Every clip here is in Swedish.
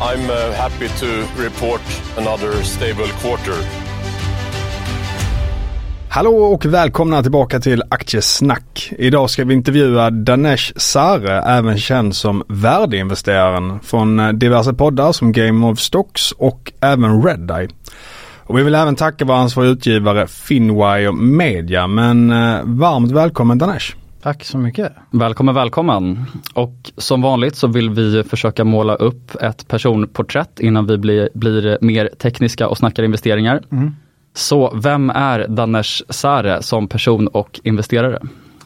I'm uh, happy to report another stable quarter. Hallå och välkomna tillbaka till Aktiesnack. Idag ska vi intervjua Danesh Sare, även känd som värdeinvesteraren från eh, diverse poddar som Game of Stocks och även Redeye. Och vi vill även tacka vår ansvariga utgivare Finwire Media, men eh, varmt välkommen Danesh. Tack så mycket. Välkommen, välkommen. Och som vanligt så vill vi försöka måla upp ett personporträtt innan vi blir, blir mer tekniska och snackar investeringar. Mm. Så vem är Danesh Sare som person och investerare?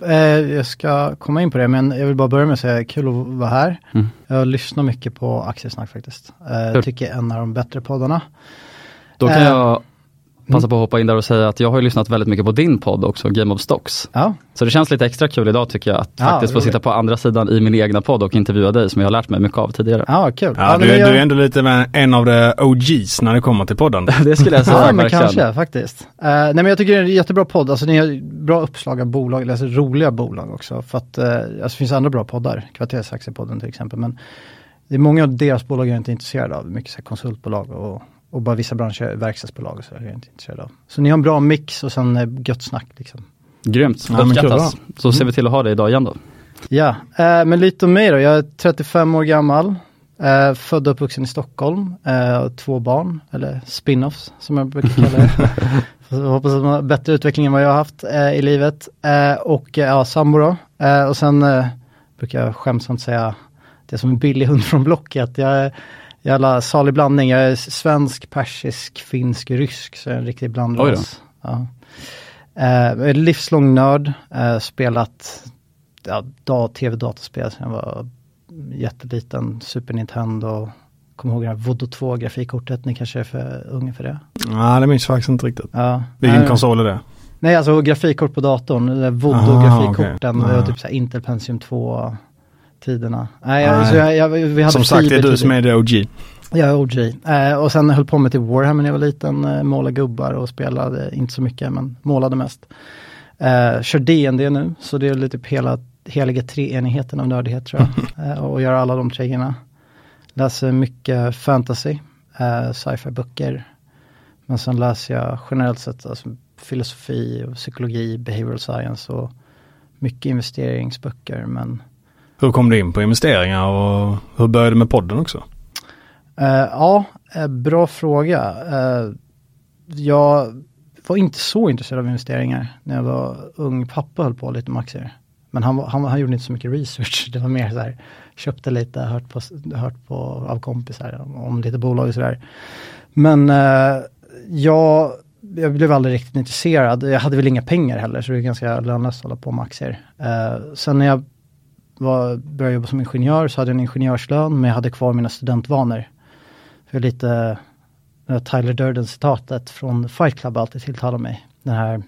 Eh, jag ska komma in på det, men jag vill bara börja med att säga kul att vara här. Mm. Jag lyssnar mycket på Aktiesnack faktiskt. Eh, jag tycker en av de bättre poddarna. Då kan Eh, jag passa på att hoppa in där och säga att jag har ju lyssnat väldigt mycket på din podd också, Game of Stocks. Ja, Så det känns lite extra kul idag tycker jag att Ja, faktiskt få sitta på andra sidan i min egna podd och intervjua dig som jag har lärt mig mycket av tidigare. ja kul. Ja, du, jag- du är ändå lite en av de OGs när det kommer till podden. Det skulle jag säga Ja, men kanske faktiskt. Eh, nej, men jag tycker det är en jättebra podd. Alltså ni har bra uppslag av bolag, eller alltså roliga bolag också. För att, eh, alltså, det finns andra bra poddar, Kvartersaktiepodden till exempel. Men det är många av deras bolag jag är inte intresserad av. Mycket så här konsultbolag och, och bara vissa branscher, verkstadsbolag och så är jag inte intresserad av. Så ni har en bra mix och sen eh, gött snack liksom. Grymt, Ja, uppskattas. Så ser vi till att ha det idag igen då. Ja, eh, men lite om mig då. Jag är 35 år gammal. Eh, född och uppvuxen i Stockholm. Eh, två barn, eller spin-offs som jag brukar kalla det. Jag hoppas att de har bättre utveckling än vad jag har haft eh, i livet. Eh, och eh, ja, sambo då. Och sen brukar jag skämtsamt säga, det är som en billig hund från Blocket. Jag jävla salig blandning. Jag är svensk, persisk, finsk, rysk. Så jag är en riktig blandras. Ja. Eh, jag är livslång nörd. Eh, spelat ja, dag, tv-dataspel sen jag var jätteliten. Super Nintendo. Kommer ihåg det här Voodoo 2 grafikkortet. Ni kanske är för unga för det? Nej, det minns jag faktiskt inte riktigt. Ja. Vilken Nej, konsol är det? Nej, alltså grafikkort på datorn. Voodoo-grafikkorten. var Ah. typ så här Intel Pentium 2 tiderna. Nej, Nej. så jag, jag, vi hade Som sagt, det är du som är the OG. Jag är OG. Eh, och sen höll på med till Warhammer när jag var liten. Eh, målade gubbar och spelade, inte så mycket, men målade mest. Eh, kör D&D nu, så det är lite typ hela heliga treenigheten av nördighet tror jag. eh, och gör alla de tre grejerna. Läser mycket fantasy, eh, sci-fi böcker. Men sen läser jag generellt sett alltså, filosofi, och psykologi, behavioral science och mycket investeringsböcker. Men hur kom du in på investeringar och hur började du med podden också? Uh, ja, eh, bra fråga. Uh, jag var inte så intresserad av investeringar när jag var ung. Pappa höll på lite med aktier. Men han, han, han gjorde inte så mycket research. Det var mer så här, köpte lite, hört på, hört på av kompisar om, om lite bolag och sådär. Men uh, jag, jag blev aldrig riktigt intresserad. Jag hade väl inga pengar heller, så det är ganska lönlöst att hålla på med aktier. Uh, sen när jag var, började jobba som ingenjör så hade jag en ingenjörslön, men jag hade kvar mina studentvanor. För lite Tyler Durden citatet från Fight Club alltid tilltalar mig. Den här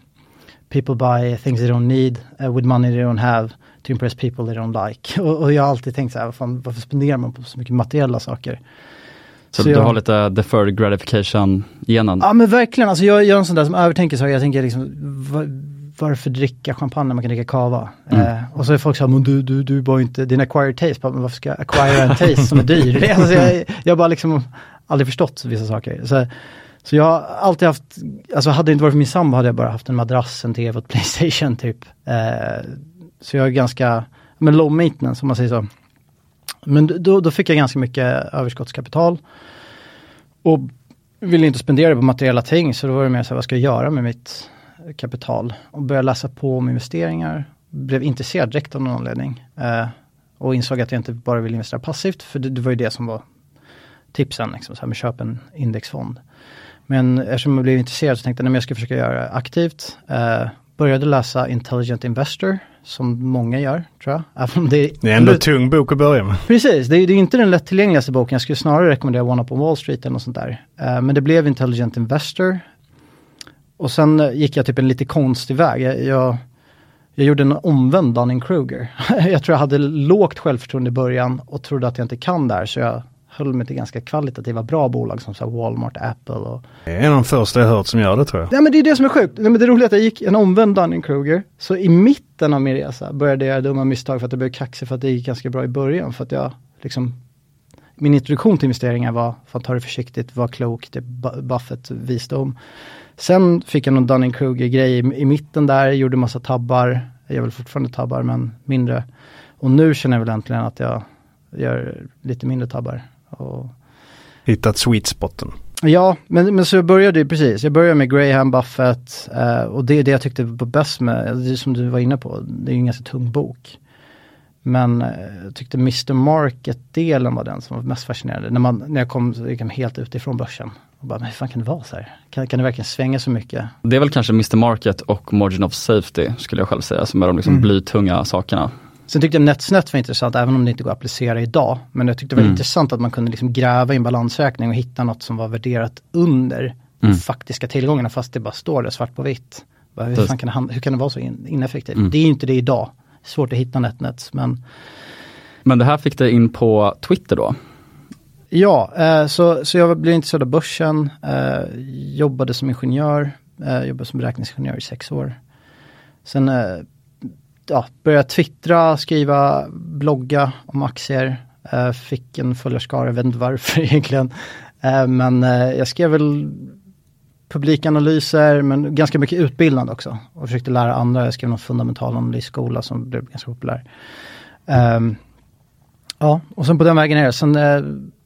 People buy things they don't need uh, with money they don't have to impress people they don't like. Och, och jag har alltid tänkt så här, vad fan, varför spenderar man på så mycket materiella saker? Så, Så du jag- har lite deferred gratification-genen. Ja men verkligen, alltså jag, jag är en sån där som övertänker saker. Jag tänker liksom, va, varför dricka champagne när man kan dricka cava? Mm. Eh, och så är folk så här, men du, du, du bara inte, din acquired taste, bara, men varför ska jag acquire en taste som är dyr? Alltså, jag, jag har bara liksom aldrig förstått vissa saker. Så, så jag har alltid haft, alltså hade det inte varit för min sambo hade jag bara haft en madrass, en tv och ett Playstation typ. Eh, så jag är ganska, men low maintenance om man säger så. Men då, då fick jag ganska mycket överskottskapital. Och ville inte spendera det på materiella ting så då var det mer så här, vad ska jag göra med mitt kapital? Och började läsa på om investeringar. Blev intresserad direkt av någon anledning. Eh, och insåg att jag inte bara vill investera passivt, för det, det var ju det som var tipsen, liksom, så här med köp en indexfond. Men eftersom jag blev intresserad så tänkte jag att jag ska försöka göra det aktivt. Eh, började läsa Intelligent Investor, som många gör, tror jag. Även det, är, Det är ändå en tung bok att börja med. Precis, det är, det är inte den lättillgängligaste boken. Jag skulle snarare rekommendera One Up on Wall Street eller något sånt där. Eh, men det blev Intelligent Investor. Och sen eh, gick jag typ en lite konstig väg. Jag, jag, jag gjorde en omvänd Dunning-Kruger. jag tror jag hade lågt självförtroende i början och trodde att jag inte kan där. Så jag höll mig till ganska kvalitativa bra bolag som så Walmart, Apple och... Det är en av de första jag hört som gör det tror jag. Nej men det är det som är sjukt. Nej, men det roliga är att jag gick en omvänd Dunning-Kruger. Så i mitten av min resa började jag göra dumma misstag för att jag blev kaxig för att det gick ganska bra i början. För att jag liksom min introduktion till investeringar var, för att ta det försiktigt, var klok, det Buffett visdom. Sen fick jag någon Dunning-Kruger-grej i, i mitten där, gjorde massa tabbar. Jag gör väl fortfarande tabbar, men mindre. Och nu känner jag väl äntligen att jag gör lite mindre tabbar. Och... Hittat sweet spoten. Ja, men, men så jag började ju precis. Jag började med Graham, Buffett eh, och det är det jag tyckte var bäst med, det som du var inne på, det är ju en ganska tung bok. Men eh, jag tyckte Mr Market-delen var den som var mest fascinerande. När, man, när jag kom så gick jag helt utifrån börsen. Och bara, men hur fan kan det vara så här? Kan, kan det verkligen svänga så mycket? Det är väl kanske Mr Market och Margin of Safety skulle jag själv säga som är de liksom Mm. blytunga sakerna. Sen tyckte jag NetSnet var intressant, även om det inte går att applicera idag. Men jag tyckte det var Mm. intressant att man kunde liksom gräva i en balansräkning och hitta något som var värderat under de Mm. faktiska tillgångarna, fast det bara står där svart på vitt. Bara, hur, fan kan det, hur kan det vara så in, ineffektivt? Mm. Det är ju inte det idag. Svårt att hitta NetNet, men Men det här fick dig in på Twitter då? Ja, eh, så, så jag blev intresserad av börsen, eh, jobbade som ingenjör, eh, jobbade som beräkningsingenjör i sex år. Sen ja, började jag twittra, skriva, blogga om aktier, fick en följarskara, jag vet inte varför egentligen. Men jag skrev väl publikanalyser, men ganska mycket utbildande också. Och försökte lära andra, jag skrev någon fundamental analysskola som blev ganska populär. Ehm, ja, och sen på den vägen är det. Sen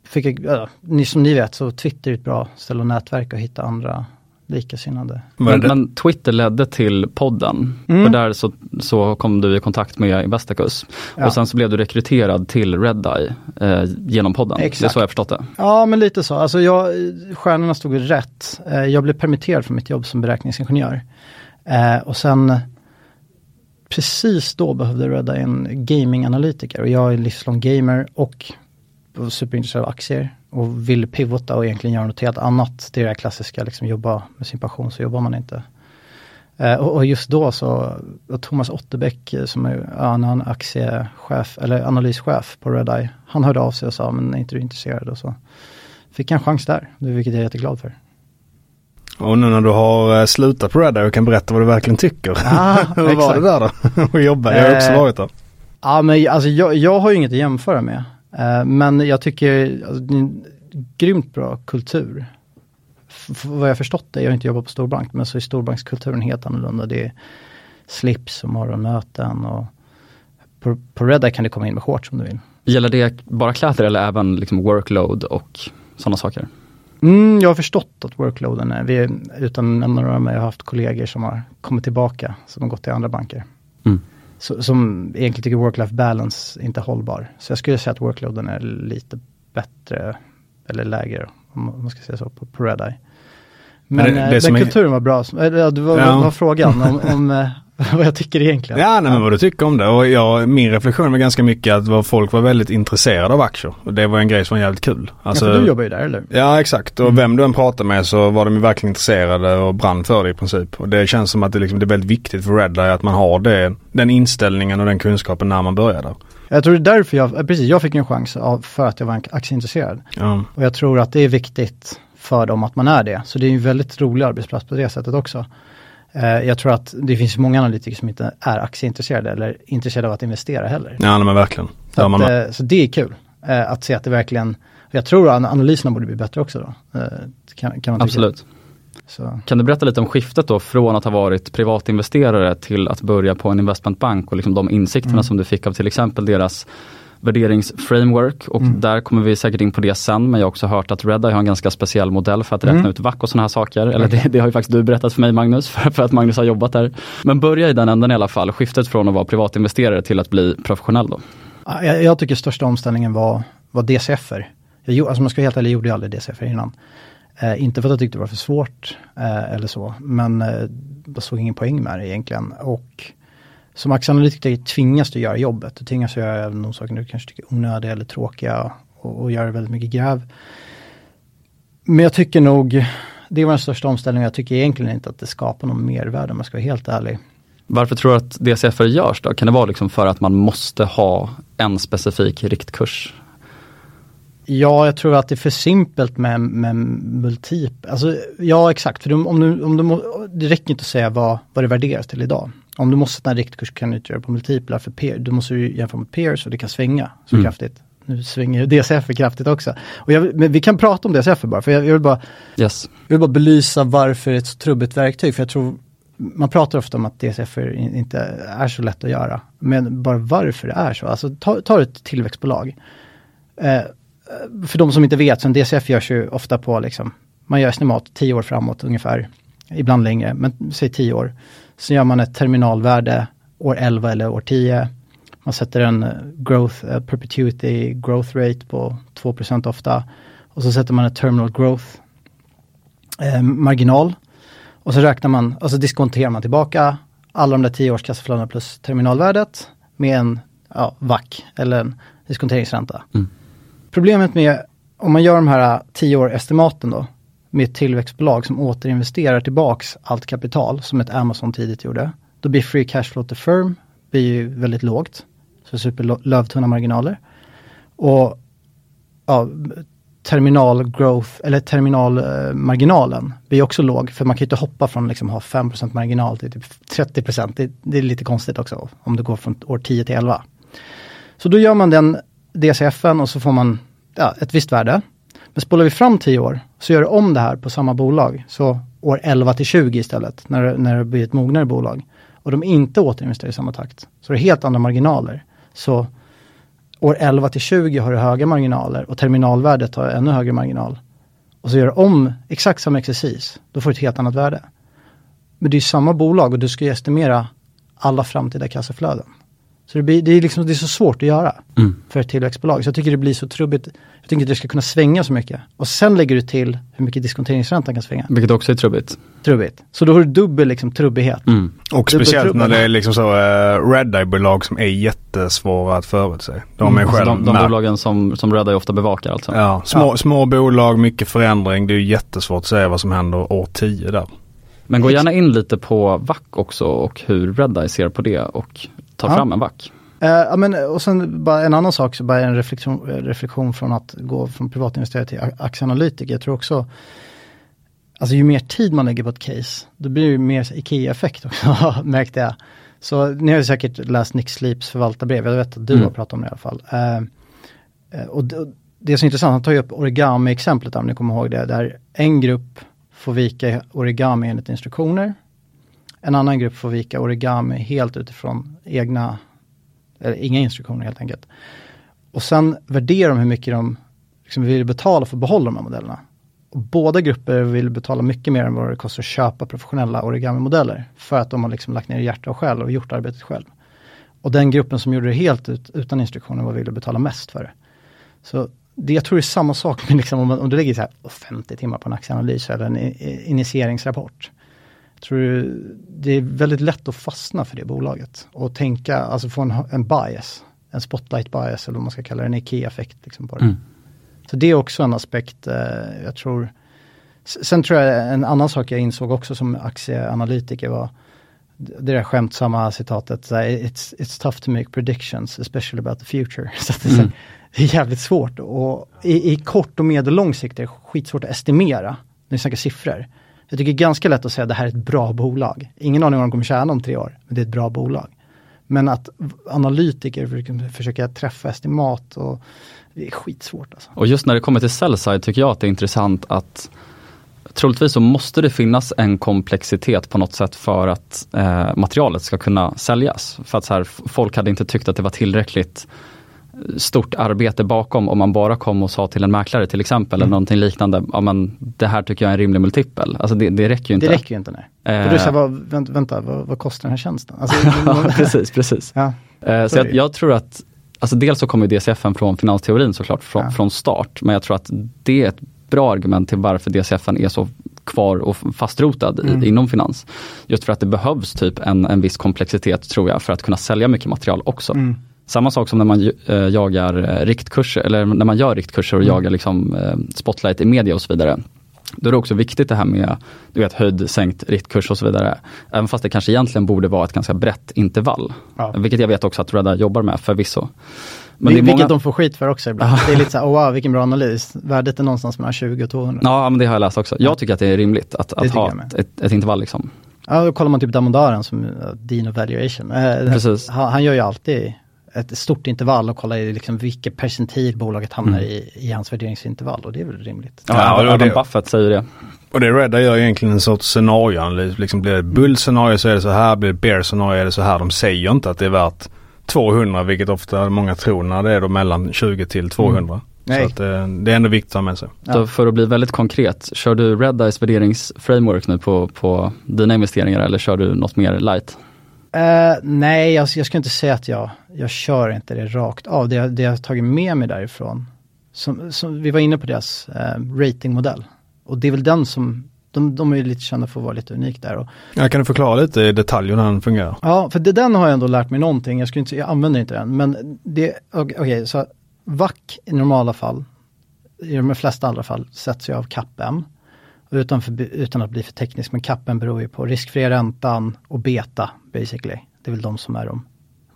fick jag, ja, ni, som ni vet, så Twitter är ett bra ställe att nätverka och hitta andra likasinnade. Men, men Twitter ledde till podden. Mm. För där så, så kom du i kontakt med Investacus. Ja. Och sen så blev du rekryterad till Redeye eh, genom podden. Det är Exakt. så jag har förstått det. Ja, men lite så. Alltså jag, stjärnorna stod rätt. Eh, jag blev permitterad från mitt jobb som beräkningsingenjör. Eh, och sen precis då behövde Redda en gaminganalytiker och jag är livslång gamer och var superintresserad av aktier och ville pivota och egentligen göra något helt annat. Det är det klassiska, liksom jobba med sin passion så jobbar man inte. Eh, och, och just då så var Thomas Otterbäck eh, som är annan aktiechef eller analyschef på Redeye. Han hörde av sig och sa, men är inte du intresserad? Och så fick jag en chans där, vilket jag är jätteglad för. Och nu när du har eh, slutat på Redeye och kan berätta vad du verkligen tycker. Ah, Hur var det där då? att jobba? Jag har också Eh, varit där. Ja, men alltså, jag, jag har ju inget att jämföra med. Eh, men jag tycker alltså, det är en grymt bra kultur. F- vad jag förstått det, jag har inte jobbat på storbank, men så är storbankskulturen helt annorlunda. Det är slips och morgonmöten och på, på Redeye kan du komma in med shorts om du vill. Gäller det bara kläder eller även liksom workload och sådana saker? Mm, jag har förstått att workloaden är, vi utan att nämna några, men jag har haft kollegor som har kommit tillbaka, som har gått till andra banker. Så, som egentligen tycker work-life balance inte är hållbar. Så jag skulle säga att workloaden är lite bättre, eller lägre, om man ska säga så, på, på Redeye. Men, Men det- eh, det men är- kulturen var bra. Eller, ja, det var, Ja. var frågan om, om eh, vad jag tycker egentligen. Ja, nej, men vad du tycker om det. Och jag, min reflektion var ganska mycket att folk var väldigt intresserade av aktier. Och det var en grej som var jävligt kul. Alltså, ja, för du jobbar ju där, eller? Ja exakt och vem du än pratar med så var de ju verkligen intresserade och brann för det i princip. Och det känns som att det, liksom, det är väldigt viktigt för Redeye att man har det, den inställningen och den kunskapen när man börjar där. Jag tror det är därför jag, eh, precis, jag fick en chans av, för att jag var aktieintresserad. Ja. Och jag tror att det är viktigt för dem att man är det. Så det är en väldigt rolig arbetsplats på det sättet också. Eh, jag tror att det finns många analytiker som inte är aktieintresserade eller intresserade av att investera heller. Ja nej, men verkligen. Så, Ja, att, man, eh, så det är kul eh, att se att det verkligen, jag tror att analyserna borde bli bättre också då. Kan, kan. Absolut. Så. Kan du berätta lite om skiftet då från att ha varit privatinvesterare till att börja på en investmentbank och liksom de insikterna Mm. som du fick av till exempel deras värderingsframework och mm. där kommer vi säkert in på det sen men jag har också hört att Redeye har en ganska speciell modell för att räkna mm. ut VAC och sådana här saker. Eller det, det, har ju faktiskt du berättat för mig Magnus, för, för, att Magnus har jobbat där. Men börja i den änden i alla fall, skiftet från att vara privatinvesterare till att bli professionell då. Jag, jag tycker största omställningen var, var DCFer. Jag, alltså man ska helt ärlig, gjorde jag aldrig DCFer innan. Eh, inte för att jag tyckte det var för svårt eh, eller så, men eh, jag såg ingen poäng med det egentligen. Och som aktieanalytiker tvingas du göra jobbet. Du tvingas göra de saker du kanske tycker är onödiga eller tråkiga och, och göra väldigt mycket gräv. Men jag tycker nog, det var den största omställningen. Jag tycker egentligen inte att det skapar någon mervärde om jag ska vara helt ärlig. Varför tror du att DCFR görs då? Kan det vara liksom för att man måste ha en specifik riktkurs? Ja, jag tror att det är för simpelt med, med multip. Alltså, ja, exakt. För om du, om du, det räcker inte att säga vad, vad det värderas till idag. Om du måste sätta en riktkurs kan du inte göra på multiplar för peer. Du måste ju jämföra med peers och det kan svänga så mm. kraftigt. Nu svänger DCF kraftigt också. Och jag, men vi kan prata om DCF bara, för jag, jag, vill bara, yes. jag vill bara belysa varför det är ett så trubbigt verktyg. För jag tror, man pratar ofta om att DCF inte är så lätt att göra. Men bara varför det är så. Alltså ta, ta ett tillväxtbolag. Eh, för de som inte vet, så en DCF görs ju ofta på liksom, man gör estimat tio år framåt ungefär. Ibland längre, men säg tio år. Så gör man ett terminalvärde år 11 eller år 10. Man sätter en eh, growth, uh, perpetuity growth rate på 2% ofta. Och så sätter man ett terminal growth eh, marginal. Och så räknar man, och så diskonterar man tillbaka alla de där 10 års kassaflödena plus terminalvärdet med en ja, VAC eller en diskonteringsränta. Mm. Problemet med om man gör de här 10 år estimaten då med ett tillväxtbolag som återinvesterar tillbaks allt kapital som ett Amazon tidigt gjorde. Då blir free cash flow to firm blir ju väldigt lågt. Så superlövtunna marginaler. Och ja, terminal growth eller terminalmarginalen eh, blir också låg för man kan ju inte hoppa från liksom ha 5% marginal till typ 30 det, det, är lite konstigt också om det går från år 10 till 11. Så då gör man den DCFen och så får man ja, ett visst värde. Men spolar vi fram 10 år så gör du om det här på samma bolag. Så år 11 till 20 istället, när, när det blir ett mognare bolag. Och de inte återinvesterar i samma takt. Så det är helt andra marginaler. Så år 11 till 20 har du höga marginaler och terminalvärdet har ännu högre marginal. Och så gör du om exakt samma exercis, då får du ett helt annat värde. Men det är samma bolag och du ska ju estimera alla framtida kassaflöden. Så det, blir, det, är liksom, det är så svårt att göra mm. för ett tillväxtbolag. Så jag tycker det blir så trubbigt. Jag tycker inte det ska kunna svänga så mycket. Och sen lägger du till hur mycket diskonteringsräntan kan svänga. Vilket också är trubbigt. Trubbigt. Så då har du dubbel liksom, trubbighet. Mm. Och dubbel speciellt trubbel. när det är liksom så uh, Red Eye-bolag som är jättesvåra att förutse. De är mm. själv alltså de, de bolagen som, som Red Eye ofta bevakar alltså? Ja, små, ja. små bolag, mycket förändring. Det är jättesvårt att säga vad som händer år 10 där. Men gå gärna in lite på VAC också och hur Red Eye ser på det och ta ja. fram en VAC. Uh, ja, men, och sen bara en annan sak, så bara en reflektion, reflektion från att gå från privatinvesterare till aktieanalytiker. Jag tror också, alltså ju mer tid man lägger på ett case, då blir det mer IKEA-effekt också, märkte jag. Så ni har ju säkert läst Nick Sleeps förvaltarbrev, jag vet att du mm. har pratat om det i alla fall. Uh, och det, det är så intressant, han tar ju upp origami-exemplet om ni kommer ihåg det, där en grupp får vika origami enligt instruktioner. En annan grupp får vika origami helt utifrån egna eller inga instruktioner helt enkelt. Och sen värderar de hur mycket de liksom vill betala för att behålla de här modellerna. Och båda grupper vill betala mycket mer än vad det kostar att köpa professionella origami-modeller. För att de har liksom lagt ner hjärta och själ och gjort arbetet själv. Och den gruppen som gjorde det helt ut, utan instruktioner var villig att betala mest för det. Så det, jag tror det är samma sak med liksom, om, om du lägger så här 50 timmar på en aktieanalys eller en initieringsrapport tror det är väldigt lätt att fastna för det bolaget och tänka, alltså få en, en bias, en spotlight bias eller vad man ska kalla det, en IKEA-effekt liksom på det. Mm. Så det är också en aspekt, eh, jag tror, sen tror jag en annan sak jag insåg också som aktieanalytiker var det där skämtsamma citatet, it's, it's tough to make predictions, especially about the future. Så det, mm. det, är jävligt svårt och i, i kort och medellång sikt är det skitsvårt att estimera när vi snackar siffror. Jag tycker det är ganska lätt att säga att det här är ett bra bolag. Ingen aning om vad de kommer tjäna om tre år, men det är ett bra bolag. Men att analytiker försöker träffa estimat och det är skitsvårt. Alltså. Och just när det kommer till sellside tycker jag att det är intressant att troligtvis så måste det finnas en komplexitet på något sätt för att eh, materialet ska kunna säljas. För att så här, folk hade inte tyckt att det var tillräckligt stort arbete bakom om man bara kom och sa till en mäklare till exempel Mm. eller någonting liknande, ja men det här tycker jag är en rimlig multipel. Alltså det, det räcker ju inte. Det räcker ju inte nej. Eh. Du säger, vad, vänta, vänta vad, vad kostar den här tjänsten? Alltså, ja, precis, precis. Ja. Eh, så jag, jag tror att, alltså dels så kommer DCFen från finansteorin såklart från, Ja. från start, men jag tror att det är ett bra argument till varför DCFen är så kvar och fastrotad Mm. i, inom finans. Just för att det behövs typ en, en viss komplexitet tror jag för att kunna sälja mycket material också. Mm. Samma sak som när man eh, jagar eh, riktkurser, eller när man gör riktkurser och Mm. jagar liksom, eh, spotlight i media och så vidare. Då är det också viktigt det här med du vet, höjd, sänkt riktkurs och så vidare. Även fast det kanske egentligen borde vara ett ganska brett intervall. Ja. Vilket jag vet också att Redda jobbar med förvisso. Men det är vilket många- de får skit för också ibland. Det är lite så här, oh, wow vilken bra analys. Värdet är någonstans mellan 20 och 200. Ja, men det har jag läst också. Jag tycker att det är rimligt att, att ha ett, ett, intervall. Liksom. Ja, då kollar man typ Damodaren som uh, Dean of Valuation. Precis. Han, han gör ju alltid ett stort intervall och kollar i liksom vilket percentil bolaget hamnar Mm. i, i hans värderingsintervall och det är väl rimligt. Ja, Ja, det- Buffett säger det. Och det Redda gör egentligen en sorts scenarioanalys. Liksom blir det bull-scenario så är det så här, blir det bear-scenario är det så här. De säger inte att det är värt 200 vilket ofta många tror när det är då mellan 20 till 200. Nej. Så att eh, det är ändå viktigt att ha med sig. Ja. Så för att bli väldigt konkret, kör du Redeyes värderingsframework nu på, på dina investeringar eller kör du något mer light? Eh, nej, jag, jag ska inte säga att jag, jag kör inte det rakt av. Det, jag- det jag har tagit med mig därifrån, som, som, vi var inne på deras eh, ratingmodell. Och det är väl den som, de, de är ju lite kända för att vara lite unik där. Och, Jag kan du förklara lite i detalj hur den fungerar? Ja, för det, den har jag ändå lärt mig någonting. Jag, skulle inte, jag använder inte den. Men det, okej, okej, så VAC i normala fall, i de flesta andra fall, sätts ju av CAPM. Utan, för, utan att bli för teknisk, men CAPM beror ju på riskfria räntan och beta basically. Det är väl de som är de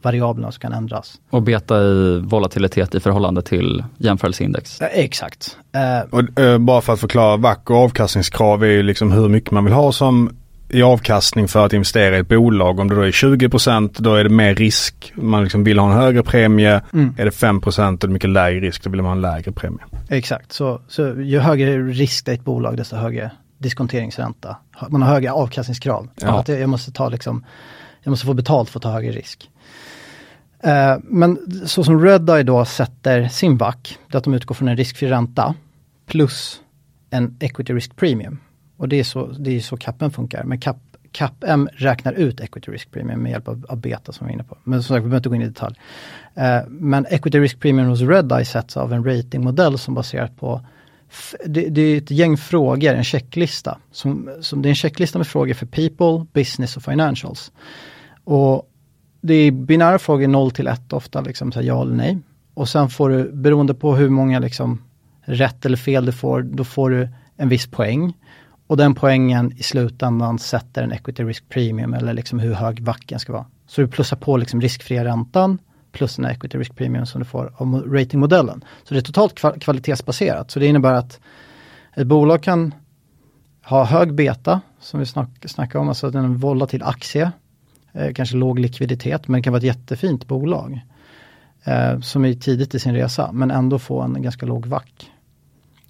variablerna som kan ändras. Och beta i volatilitet i förhållande till jämförelseindex. Ja, exakt. Eh, Och, eh, bara för att förklara, VAC och avkastningskrav är ju liksom hur mycket man vill ha som i avkastning för att investera i ett bolag. Om det då är 20% då är det mer risk. Man liksom vill ha en högre premie. Mm. Är det 5% och det är mycket lägre risk då vill man ha en lägre premie. Exakt, så, så ju högre risk det är ett bolag desto högre diskonteringsränta. Man har högre avkastningskrav. Ja. Att jag jag måste ta liksom, jag måste få betalt för att ta högre risk. Eh, men så som Redeye då sätter sin VAC, det är att de utgår från en riskfri ränta plus en equity risk premium. Och det är så, det är så CAPM funkar. Men CAP, CAPM räknar ut equity risk premium med hjälp av, av beta som vi var inne på. Men som sagt, vi behöver inte gå in i detalj. Eh, men equity risk premium hos Redeye sätts av en ratingmodell som baserat på det, det är ett gäng frågor, en checklista. Som, som, det är en checklista med frågor för people, business och financials. Och det är binära frågor 0 till 1 ofta, liksom så här, ja eller nej. Och sen får du, beroende på hur många liksom, rätt eller fel du får, då får du en viss poäng. Och den poängen i slutändan sätter en equity risk premium eller liksom hur hög backen ska vara. Så du plussar på liksom riskfria räntan plus den här equity risk premium som du får av ratingmodellen. Så det är totalt kvalitetsbaserat. Så det innebär att ett bolag kan ha hög beta, som vi snack, snackade om, alltså den är en volatil aktie, eh, kanske låg likviditet, men det kan vara ett jättefint bolag. Eh, som är tidigt i sin resa, men ändå få en ganska låg vack.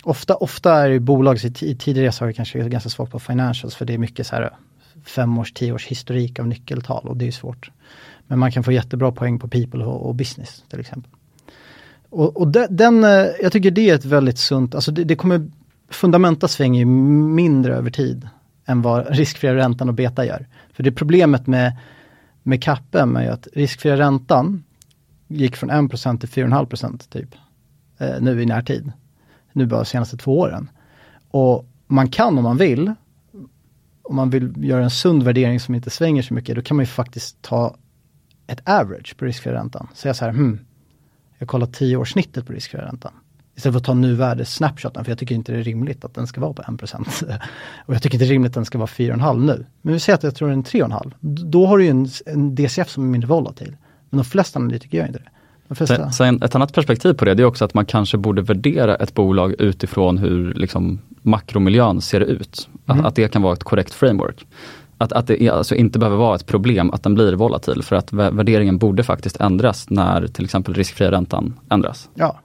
Ofta, ofta är ju bolag i i tidig resa har det kanske ganska svårt på financials, för det är mycket så här fem års, tio års historik av nyckeltal och det är ju svårt. Men man kan få jättebra poäng på people och, och business till exempel. Och, och de, den, eh, jag tycker det är ett väldigt sunt, alltså det, det kommer, fundamenta svänger ju mindre över tid än vad riskfria räntan och beta gör. För det problemet med, med CAPM är ju att riskfria räntan gick från 1% till 4,5% typ, eh, nu i närtid. Nu bara de senaste två åren. Och man kan om man vill, om man vill göra en sund värdering som inte svänger så mycket, då kan man ju faktiskt ta ett average på riskfria räntan. Säga så här, hmm, jag kollar 10 års snittet på riskfria räntan. Istället för att ta nuvärdets snapshoten, för jag tycker inte det är rimligt att den ska vara på 1%. och jag tycker inte det är rimligt att den ska vara 4,5 nu. Men vi säger att jag tror den är 3,5. D- Då har du ju en, en DCF som är mindre volatil. Men de flesta analytiker gör inte det. Sen, sen ett annat perspektiv på det, det är också att man kanske borde värdera ett bolag utifrån hur liksom, makromiljön ser ut. Att, Mm. att det kan vara ett korrekt framework. Att, att det är, alltså inte behöver vara ett problem att den blir volatil, för att vä- värderingen borde faktiskt ändras när till exempel riskfria räntan ändras. ja.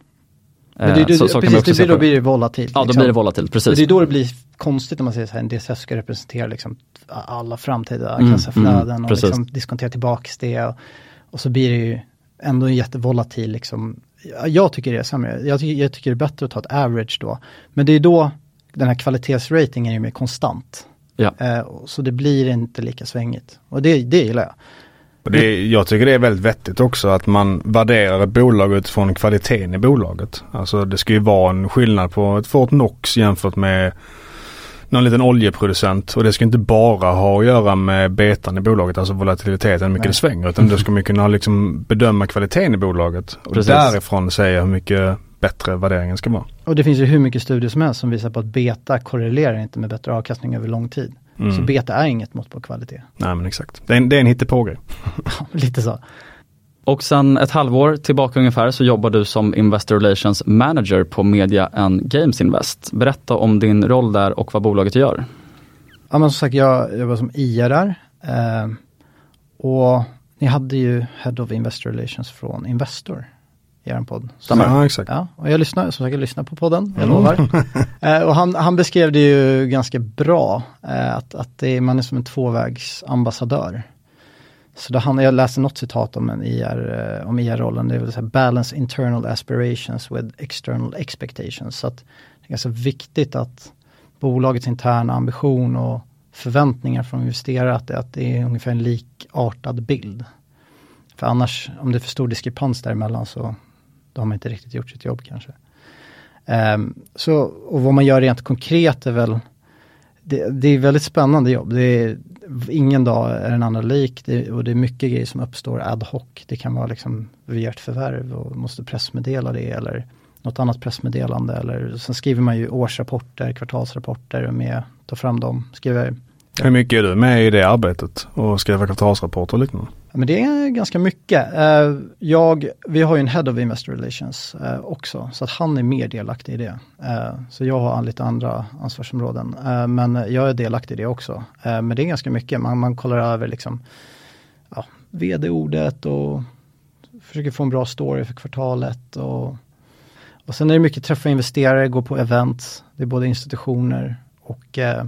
Eh, Men det, det, så- så precis, det, blir- då blir det volatilt. Ja, då liksom. blir det volatilt, precis. Men det är då det blir konstigt om man säger så här, en DCF ska representera liksom alla framtida Mm, kassaflöden mm, och liksom diskontera tillbaks det. Och, och så blir det ju ändå en jättevolatil liksom jag tycker det är sämre. Jag, tycker, jag tycker det är bättre att ta ett average då. Men det är då den här kvalitetsratingen är mer konstant. Ja. Eh, så det blir inte lika svängigt. Och det, det gillar jag. Och det, jag tycker det är väldigt vettigt också att man värderar ett bolag utifrån kvaliteten i bolaget. Alltså det ska ju vara en skillnad på ett Fort Knox jämfört med någon liten oljeproducent och det ska inte bara ha att göra med betan i bolaget, alltså volatiliteten, hur mycket Nej. det svänger. Utan då ska man kunna liksom bedöma kvaliteten i bolaget. Och Precis. därifrån säga hur mycket bättre värderingen ska vara. Och det finns ju hur mycket studier som helst som visar på att beta korrelerar inte med bättre avkastning över lång tid. Mm. Så beta är inget mått på kvalitet. Nej men exakt. Det är en, det är en hittepågrej. Lite så. Och sen ett halvår tillbaka ungefär så jobbar du som Investor Relations Manager på Media and Games Invest. Berätta om din roll där och vad bolaget gör. Ja men som sagt jag jobbar som IRR. Eh, och ni hade ju Head of Investor Relations från Investor er podd. Stämmer. Ja exakt. Ja, och jag lyssnar, som sagt jag lyssnar på podden, jag lovar. eh, och han, han beskrev det ju ganska bra, eh, att, att det är, man är som en tvåvägsambassadör. Så då han, jag läste något citat om, en IR, eh, om IR-rollen, det vill säga balance internal aspirations with external expectations. Så att det är ganska viktigt att bolagets interna ambition och förväntningar från investerare att det, att det är ungefär en likartad bild. För annars, om det är för stor diskrepans däremellan så då har man inte riktigt gjort sitt jobb kanske. Um, så, och vad man gör rent konkret är väl, det, det är väldigt spännande jobb. Det är, ingen dag är den andra lik det, och det är mycket grejer som uppstår ad hoc. Det kan vara liksom, vi gör ett förvärv och måste pressmeddela det eller något annat pressmeddelande. Eller, sen skriver man ju årsrapporter, kvartalsrapporter och med, tar fram dem, skriver Hur mycket är du med i det arbetet och skriva kvartalsrapporter och liknande? Men det är ganska mycket. Eh, jag, vi har ju en Head of Investor Relations eh, också, så att han är mer delaktig i det. Eh, så jag har lite andra ansvarsområden, men jag är delaktig i det också. Men det är ganska mycket, man, man kollar över liksom, ja, vd-ordet och försöker få en bra story för kvartalet. Och, och sen är det mycket träffa investerare, gå på events, det är både institutioner och eh,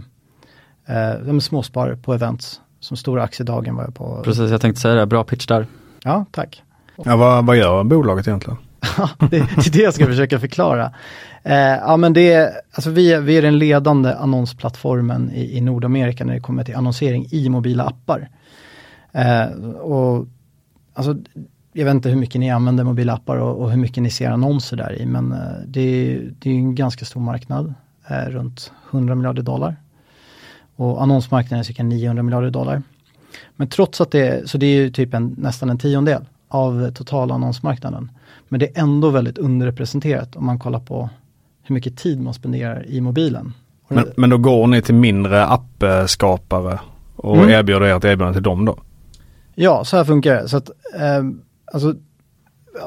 eh, småsparare på events. Som Stora aktiedagen var jag på. Precis, jag tänkte säga det, bra pitch där. Ja, tack. Ja, vad, vad gör bolaget egentligen? det, det är det jag ska försöka förklara. Eh, ja men det är, alltså vi, är, vi är den ledande annonsplattformen i, i Nordamerika när det kommer till annonsering i mobila appar. Eh, och alltså, jag vet inte hur mycket ni använder mobila appar och, och hur mycket ni ser annonser där i, men eh, det, är, det är en ganska stor marknad, eh, runt 100 miljarder dollar. Och annonsmarknaden är cirka 900 miljarder dollar. Men trots att det är, så det är ju typ en, nästan en tiondel av totala annonsmarknaden. Men det är ändå väldigt underrepresenterat om man kollar på hur mycket tid man spenderar i mobilen. Men, det- men då går ni till mindre appskapare och Mm. erbjuder ert erbjudande till dem då? Ja, så här funkar det. Så att, eh, alltså,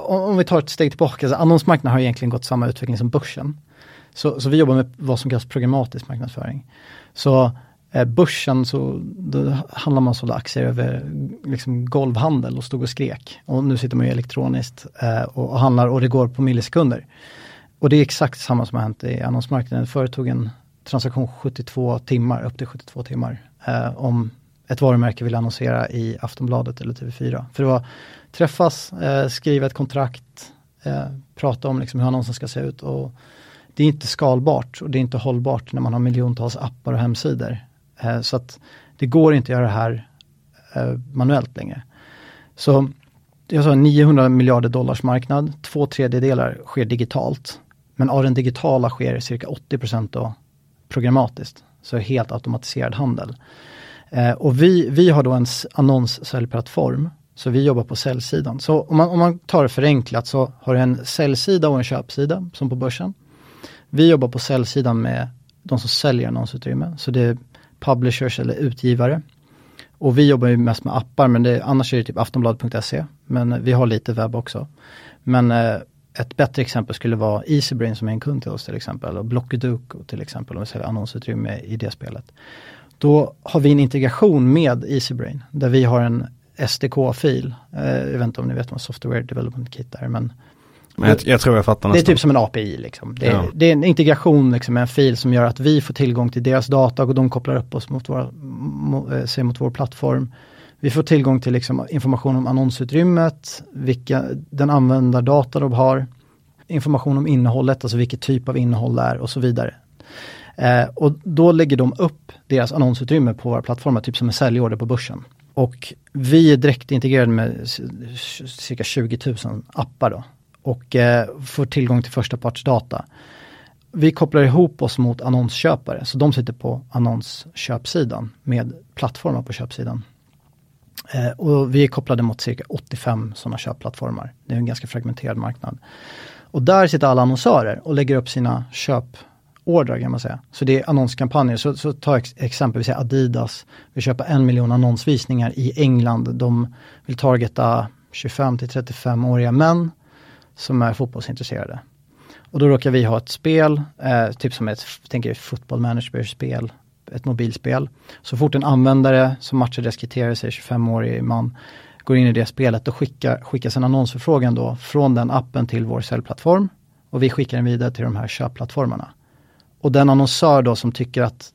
om, vi tar ett steg tillbaka, så annonsmarknaden har egentligen gått samma utveckling som börsen. Så, så vi jobbar med vad som kallas programmatisk marknadsföring. Så Eh, börsen så då handlar man sålde aktier över liksom, golvhandel och stod och skrek. Och nu sitter man ju elektroniskt eh, och, och handlar och det går på millisekunder. Och det är exakt samma som har hänt i annonsmarknaden. Förut tog en transaktion 72 timmar, upp till 72 timmar. Eh, om ett varumärke vill annonsera i Aftonbladet eller TV4. För det var träffas, eh, skriva ett kontrakt, eh, prata om liksom hur annonsen ska se ut. Och det är inte skalbart och det är inte hållbart när man har miljontals appar och hemsidor. Eh, så att det går inte att göra det här eh, manuellt längre. Så jag sa 900 miljarder dollars marknad, två tredjedelar sker digitalt. Men av den digitala sker cirka 80 då programmatiskt, så helt automatiserad handel. Eh, och vi, vi har då en annonssäljplattform, så vi jobbar på säljsidan. Så om man, om man tar det förenklat så har du en säljsida och en köpsida, som på börsen. Vi jobbar på säljsidan med de som säljer annonsutrymme, så det är publishers eller utgivare. Och vi jobbar ju mest med appar, men det, annars är det typ aftonbladet.se. Men eh, vi har lite webb också. Men eh, ett bättre exempel skulle vara Easybrain som är en kund till oss till exempel. Och Blockudoku till exempel, om vi säljer annonsutrymme i det spelet. Då har vi en integration med Easybrain, där vi har en SDK-fil. Eh, jag vet inte om ni vet vad Software Development Kit är, men men jag, jag tror jag fattar det är nästan. typ som en API. Liksom. Det, är, Ja. det är en integration liksom, med en fil som gör att vi får tillgång till deras data och de kopplar upp oss mot, våra, mo, eh, sig mot vår plattform. Vi får tillgång till liksom, information om annonsutrymmet, vilka, den användardata de har. information om innehållet, alltså vilket typ av innehåll det är och så vidare. Eh, och då lägger de upp deras annonsutrymme på våra plattformar, typ som en säljorder på börsen. Och vi är direkt integrerade med cirka 20 000 appar då och eh, får tillgång till förstapartsdata. Vi kopplar ihop oss mot annonsköpare, så de sitter på annonsköpsidan med plattformar på köpsidan. Eh, och vi är kopplade mot cirka 85 sådana köpplattformar. Det är en ganska fragmenterad marknad. Och där sitter alla annonsörer och lägger upp sina köpordrar kan man säga. Så det är annonskampanjer. Så, så ta ex exempel, vi säger Adidas vill köpa en miljon annonsvisningar i England. De vill targeta 25 till 35-åriga män som är fotbollsintresserade. Och då råkar vi ha ett spel, eh, typ som ett, tänker football manager-spel, ett mobilspel. Så fort en användare som matchar deras kriterier, säger 25-årig man, går in i det spelet, då skickar, skickas en annonsförfrågan då från den appen till vår säljplattform. Och vi skickar den vidare till de här köpplattformarna. Och den annonsör då som tycker att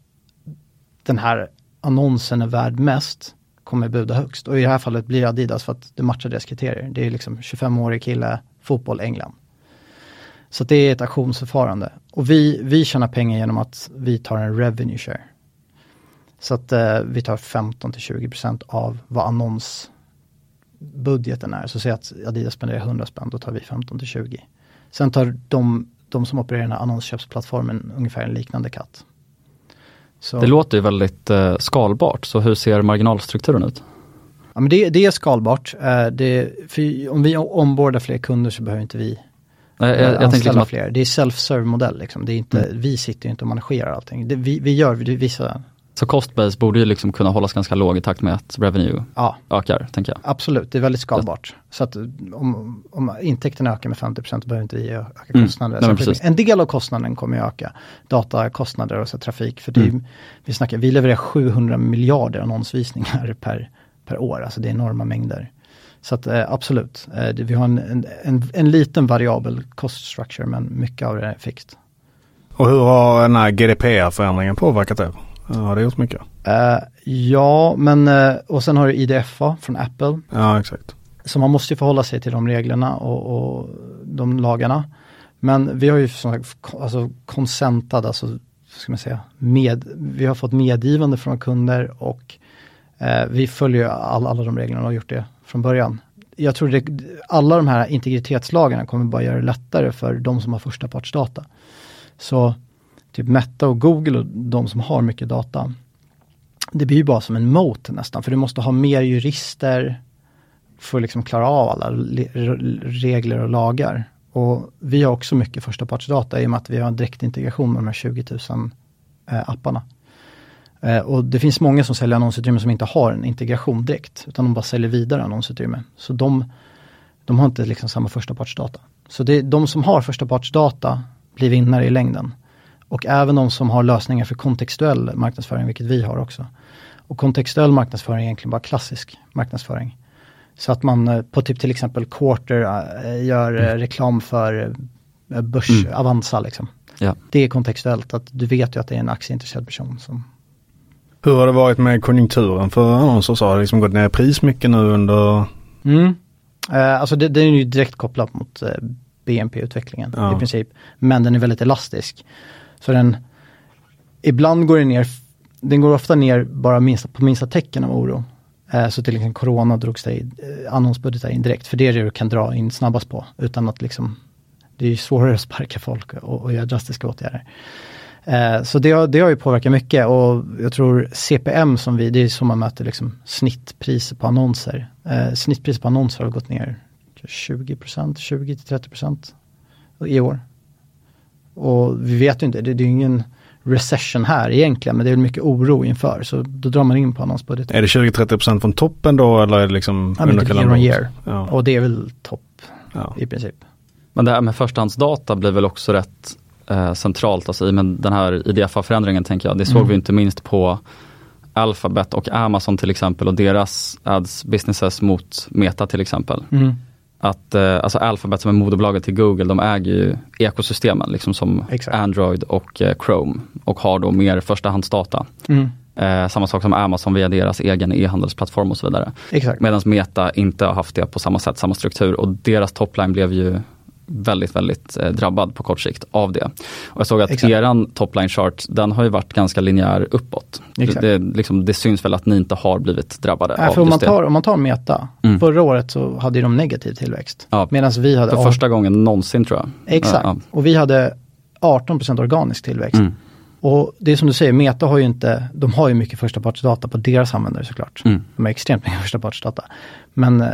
den här annonsen är värd mest, kommer buda högst. Och i det här fallet blir det Adidas för att det matchar deras kriterier. Det är liksom 25-årig kille, fotboll, England. Så det är ett auktionsförfarande. Och vi, vi tjänar pengar genom att vi tar en revenue share. Så att eh, vi tar 15 till 20% av vad annonsbudgeten är. Så säg att Adidas spenderar 100 spänn, då tar vi 15 till 20. Sen tar de, de som opererar den här annonsköpsplattformen ungefär en liknande katt. Så. Det låter ju väldigt eh, skalbart, så hur ser marginalstrukturen ut? Ja, men det, det är skalbart. Eh, det, om vi ombordar fler kunder så behöver inte vi Nej, jag, jag anställa liksom att... fler. Det är self-serve modell. Liksom. Det är inte, mm. Vi sitter inte och managerar allting. Det, vi, vi gör vissa så costbase borde ju liksom kunna hållas ganska låg i takt med att revenue ja, ökar, tänker jag. Absolut, det är väldigt skalbart. Så att om, om intäkterna ökar med 50% behöver inte vi öka mm. kostnader. Mm, nej, en del av kostnaden kommer att öka, datakostnader och så trafik. För mm. vi, snackar, vi levererar 700 miljarder annonsvisningar per, per år, alltså det är enorma mängder. Så att eh, absolut, eh, vi har en, en, en, en liten variabel cost structure men mycket av det är fixt. Och hur har den här GDPR-förändringen påverkat det? Har det gjort mycket? Uh, ja, men uh, och sen har du IDFA från Apple. Ja, exakt. Så man måste ju förhålla sig till de reglerna och, och de lagarna. Men vi har ju som sagt, alltså konsentad, alltså ska man säga, med, vi har fått medgivande från kunder och eh, Eh, vi följer all, alla de reglerna och har gjort det från början. Jag tror att alla de här integritetslagarna kommer bara göra det lättare för de som har förstapartsdata. Så typ Meta och Google och de som har mycket data. Det blir ju bara som en moat nästan, för du måste ha mer jurister för att liksom klara av alla regler och lagar. Och vi har också mycket förstapartsdata i och med att vi har en direktintegration med de här 20 000 eh, apparna. Eh, och det finns många som säljer annonsutrymme som inte har en integration direkt, utan de bara säljer vidare annonsutrymme. Så de, de har inte liksom samma första partsdata. Så det de som har första partsdata blir vinnare i längden. Och även de som har lösningar för kontextuell marknadsföring, vilket vi har också. Och kontextuell marknadsföring är egentligen bara klassisk marknadsföring. Så att man eh, på typ till exempel Quarter äh, gör mm. reklam för börs, mm. Avanza liksom. Ja. Det är kontextuellt, att du vet ju att det är en aktieintresserad person som hur har det varit med konjunkturen för annonser? Så har det liksom gått ner pris mycket nu under? Mm. Eh, alltså det, det, är ju direkt kopplat mot eh, BNP-utvecklingen ja. i princip. Men den är väldigt elastisk. Så den, ibland går den ner, den går ofta ner bara minsta, på minsta tecken av oro. Eh, så till exempel corona drogs det i, eh, annonsbudgetar in direkt, för det är det du kan dra in snabbast på. Utan att liksom, det är ju svårare att sparka folk och, och göra drastiska åtgärder. Eh, så det har, det har ju påverkat mycket och jag tror CPM som vi, det är som man möter liksom snittpriser på annonser. Eh, snittpriser på annonser har gått ner 20% 20-30% i år. Och vi vet ju inte, det, det är ingen recession här egentligen, men det är mycket oro inför, så då drar man in på annonsbudgeten. Är det 20-30% från toppen då eller är det liksom ja, under year on year. Ja. Och det är väl topp ja. i princip. Men det här med förstahandsdata blir väl också rätt eh, centralt, alltså i men den här IDFA-förändringen tänker jag, det såg mm. vi inte minst på Alphabet och Amazon till exempel och deras ads businesses mot Meta till exempel. Mm att eh, alltså Alphabet som är moderbolaget till Google, de äger ju ekosystemen liksom som Exakt. Android och eh, Chrome och har då mer förstahandsdata. Mm. Eh, samma sak som Amazon via deras egen e-handelsplattform och så vidare. Medan Meta inte har haft det på samma sätt, samma struktur och deras topline blev ju väldigt, väldigt eh, drabbad på kort sikt av det. Och jag såg att Exakt. eran topline chart, den har ju varit ganska linjär uppåt. Det, det, liksom, det syns väl att ni inte har blivit drabbade Äh, av för om, man just det. tar, om man tar Meta, Mm. förra året så hade ju de negativ tillväxt. Ja, Medan vi hade... För första gången någonsin tror jag. Exakt, Ja, och vi hade 18% organisk tillväxt. Mm. Och det är som du säger, Meta har ju inte, de har ju mycket förstapartsdata på deras användare såklart. Mm. De har extremt mycket förstapartsdata. Men eh,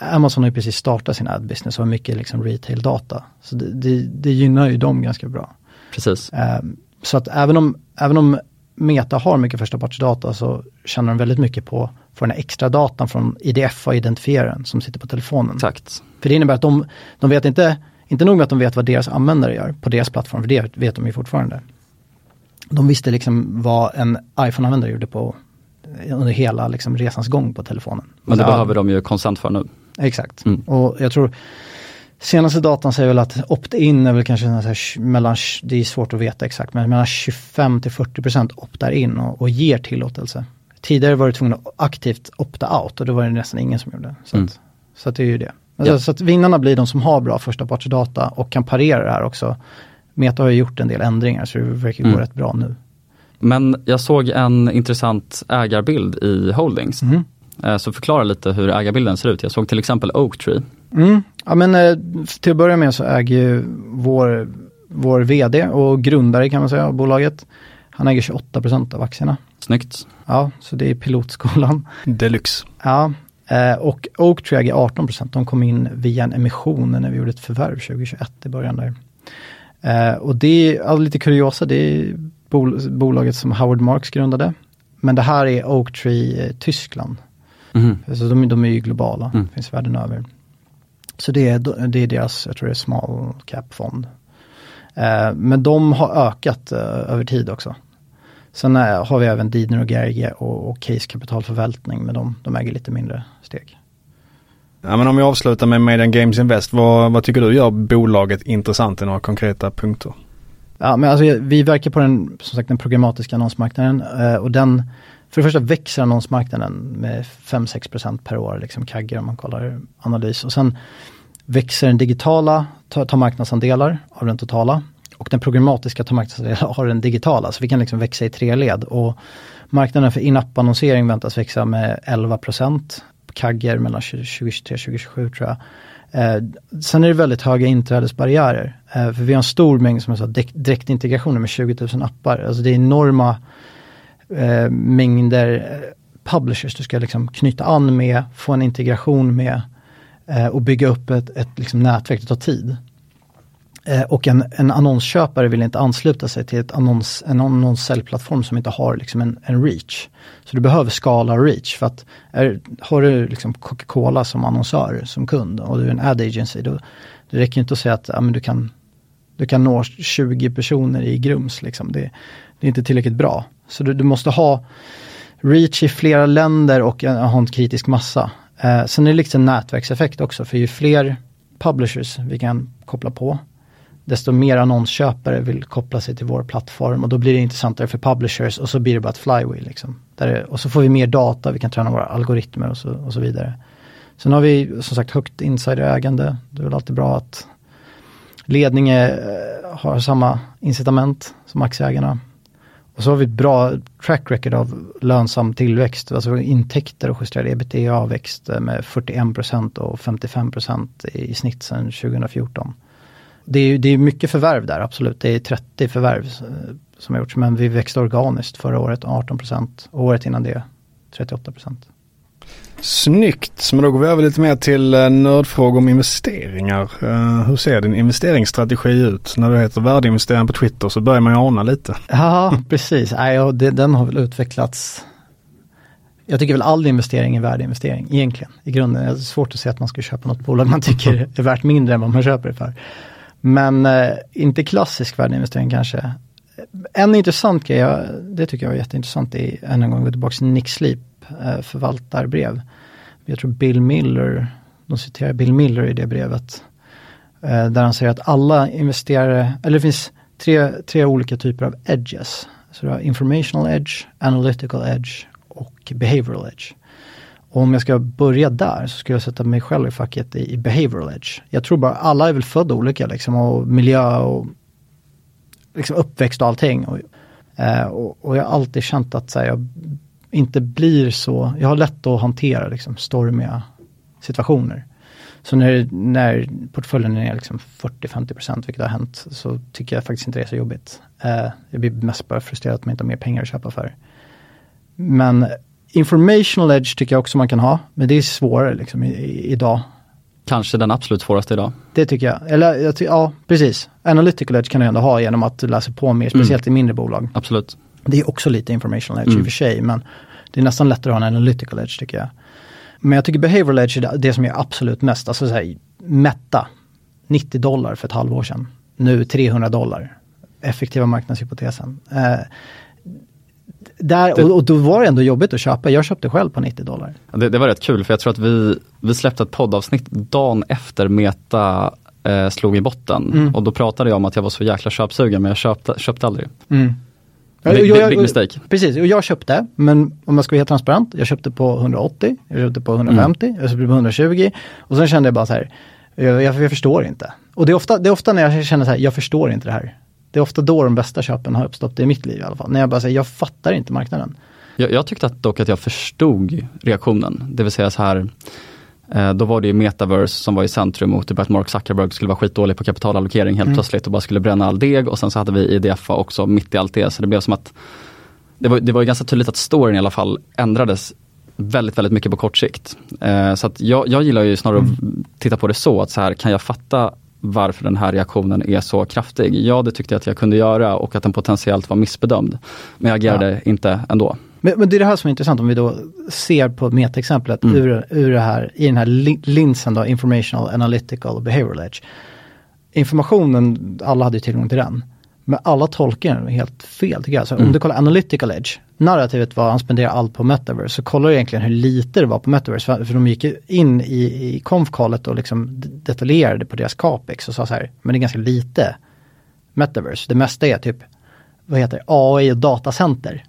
Amazon har ju precis startat sin ad business och har mycket liksom retail-data. Så det, det, det gynnar ju dem ganska bra. Precis. Eh, så att även om, även om Meta har mycket förstapartsdata så tjänar de väldigt mycket på få den här extra datan från IDFA-identifieraren som sitter på telefonen. Exakt. För det innebär att de, de vet inte, inte nog med att de vet vad deras användare gör på deras plattform, för det vet de ju fortfarande. De visste liksom vad en iPhone-användare gjorde på, under hela liksom resans gång på telefonen. Men det Ja, behöver de ju konsent för nu. Exakt. Mm. Och jag tror senaste datan säger väl att opt-in är väl kanske så här, mellan, det är svårt att veta exakt, men mellan 25 till 40 procent optar in och, och ger tillåtelse. Tidigare var du tvungen att aktivt opta out och det var det nästan ingen som gjorde. Så, Mm. att, så att det är ju det. Alltså, Ja. Så att vinnarna blir de som har bra förstapartsdata och kan parera det här också. Meta har ju gjort en del ändringar så det verkar gå Mm. rätt bra nu. Men jag såg en intressant ägarbild i Holdings. Mhm. Eh, Så förklara lite hur ägarbilden ser ut. Jag såg till exempel Oaktree. Mm. Ja men eh, till att börja med så äger ju vår, vår vd och grundare kan man säga av bolaget. Han äger 28% av aktierna. Snyggt. Ja, så det är pilotskolan. Deluxe. Ja, eh, och Oaktree äger 18%. De kom in via en emission när vi gjorde ett förvärv 2021 i början där. Eh, och det är ja, lite kuriosa, det är bol- bolaget som Howard Marks grundade. Men det här är Oaktree eh, Tyskland. Mhm. Så de, de är ju globala, Mm. finns världen över. Så det är, det är deras, jag tror det är small cap-fond. Eh, men de har ökat eh, över tid också. Sen eh, har vi även Didner och Gerge och, och Case kapitalförvaltning, men de, de äger lite mindre steg. Ja, men om vi avslutar med Median Games Invest, vad, vad tycker du gör bolaget intressant i några konkreta punkter? Ja, men alltså, vi verkar på den, som sagt, den programmatiska annonsmarknaden eh, och den, för det första växer annonsmarknaden med 5-6% per år, liksom kagger om man kollar analys. Och sen växer den digitala, tar, tar marknadsandelar av den totala och den programmatiska tar marknadsandelar av den digitala. Så vi kan liksom växa i tre led och marknaden för in-app-annonsering väntas växa med 11% kagger mellan 2023 och 2027 tror jag. Eh, sen är det väldigt höga inträdesbarriärer. Eh, för vi har en stor mängd som jag sa, direktintegrationer med 20 000 appar. Alltså det är enorma eh, mängder eh, publishers du ska liksom knyta an med, få en integration med eh, och bygga upp ett, ett liksom nätverk. Det tar tid. Eh, och en, en annonsköpare vill inte ansluta sig till ett annons, en annonssäljplattform som inte har liksom en, en reach. Så du behöver skala reach för att är, har du liksom Coca-Cola som annonsör, som kund och du är en ad agency, då det räcker inte att säga att ja, men du, kan, du kan nå 20 personer i Grums. Liksom. Det, det är inte tillräckligt bra. Så du, du måste ha reach i flera länder och en, ha en kritisk massa. Eh, sen är det liksom nätverkseffekt också, för ju fler publishers vi kan koppla på, desto mer annonsköpare vill koppla sig till vår plattform och då blir det intressantare för publishers och så blir det bara ett flywheel. Liksom. Där det, och så får vi mer data, vi kan träna våra algoritmer och så, och så vidare. Sen har vi som sagt högt insiderägande. Det är väl alltid bra att ledningen eh, har samma incitament som aktieägarna. Och så har vi ett bra track record av lönsam tillväxt. Alltså intäkter och justerade ebitda växt med 41% och 55% i, i snitt sedan 2014. Det är, det är mycket förvärv där, absolut. Det är 30 förvärv eh, som har gjorts, men vi växte organiskt förra året 18% och året innan det 38%. Snyggt, men då går vi över lite mer till eh, nördfrågor om investeringar. Eh, hur ser din investeringsstrategi ut? När du heter värdeinvesterare på Twitter så börjar man ju ana lite. Ja, precis. Den har väl utvecklats. Jag tycker väl all investering är värdeinvestering egentligen. I grunden är det svårt att säga att man ska köpa något bolag man tycker är värt mindre än vad man köper det för. Men eh, inte klassisk värdeinvestering kanske. En intressant grej, jag- det tycker jag var jätteintressant, är än en gång gå tillbaka till Nick Sleep eh, förvaltarbrev. Jag tror Bill Miller, de citerar Bill Miller i det brevet. Eh, där han säger att alla investerare, eller det finns tre, tre olika typer av edges. Så du har informational edge, analytical edge och behavioral edge. Och om jag ska börja där så skulle jag sätta mig själv i facket i, i behavioral edge. Jag tror bara alla är väl födda olika liksom och miljö och liksom uppväxt och allting. Och, eh, och, och jag har alltid känt att så här, jag inte blir så, jag har lätt att hantera liksom stormiga situationer. Så när, när portföljen är liksom 40-50% vilket har hänt så tycker jag faktiskt inte det är så jobbigt. Eh, jag blir mest bara frustrerad att man inte har mer pengar att köpa för. Men informational edge tycker jag också man kan ha, men det är svårare liksom i, i, idag. Kanske den absolut svåraste idag. Det tycker jag. Eller jag ty ja, precis. Analytical edge kan du ändå ha genom att läsa på mer, speciellt mm. i mindre bolag. Absolut. Det är också lite informational edge mm. i och för sig, men det är nästan lättare att ha en analytical edge tycker jag. Men jag tycker behavioral edge är det som är absolut mest, alltså så här, Meta, 90 dollar för ett halvår sedan. Nu 300 dollar. Effektiva marknadshypotesen. Eh, där, och, och, då var det ändå jobbigt att köpa. Jag köpte själv på 90 dollar. Det, det var rätt kul för jag tror att vi, vi släppte ett poddavsnitt dagen efter Meta eh, slog i botten. Mm. Och då pratade jag om att jag var så jäkla köpsugen men jag köpte, köpte aldrig. Mm. Big, big mistake. Precis, och jag köpte, men om jag ska vara helt transparent, jag köpte på 180, jag köpte på 150, mm. jag köpte på 120 och sen kände jag bara så här, jag, jag, jag, förstår inte. Och det är, ofta, det är ofta när jag känner så här, jag förstår inte det här. Det är ofta då de bästa köpen har uppstått i mitt liv i alla fall. När jag bara säger, jag fattar inte marknaden. Jag, jag tyckte att dock att jag förstod reaktionen. Det vill säga så här, eh, då var det ju metaverse som var i centrum och typ att Mark Zuckerberg skulle vara skitdålig på kapitalallokering helt mm. plötsligt och bara skulle bränna all deg och sen så hade vi IDFA också mitt i allt det. Så det blev som att det var, det var ganska tydligt att storyn i alla fall ändrades väldigt, väldigt mycket på kort sikt. Eh, så att jag, jag gillar ju snarare mm. att titta på det så att så här kan jag fatta varför den här reaktionen är så kraftig. Ja, det tyckte jag att jag kunde göra och att den potentiellt var missbedömd. Men jag agerade ja. inte ändå. Men, men, det är det här som är intressant om vi då ser på metaexemplet mm. ur, ur det här, i den här linsen då, informational, analytical behavioral edge. Informationen, alla hade ju tillgång till den. Men alla tolkar den helt fel tycker jag. Så mm. om du kollar analytical edge, narrativet var att han spenderar allt på metaverse. Så kollar du egentligen hur lite det var på metaverse. För, för de gick in i, i konfkallet och liksom detaljerade på deras capex och sa så här, men det är ganska lite metaverse. Det mesta är typ, vad heter det, AI och datacenter.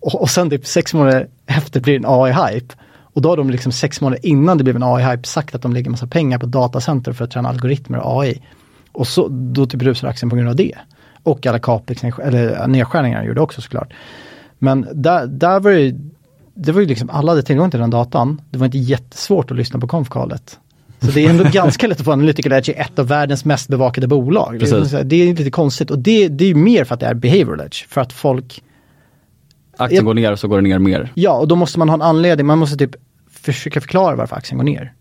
Och, och sen typ sex månader efter blir det en AI-hype. Och då har de liksom sex månader innan det blev en AI-hype sagt att de lägger massa pengar på datacenter för att träna algoritmer och AI. Och så, då typ rusar aktien på grund av det. Och alla capex, eller nedskärningar gjorde också såklart. Men där, där var det, det var ju liksom, alla hade tillgång till den datan. Det var inte jättesvårt att lyssna på konfkalet. Så det är ändå ganska lätt att få Analytical Edge i ett av världens mest bevakade bolag. Det är, det är, lite konstigt och det, det är mer för att det är behavioral edge. För att folk... Aktien går ner så går det ner mer. Ja, och då måste man ha en anledning. Man måste typ försöka förklara varför aktien går ner.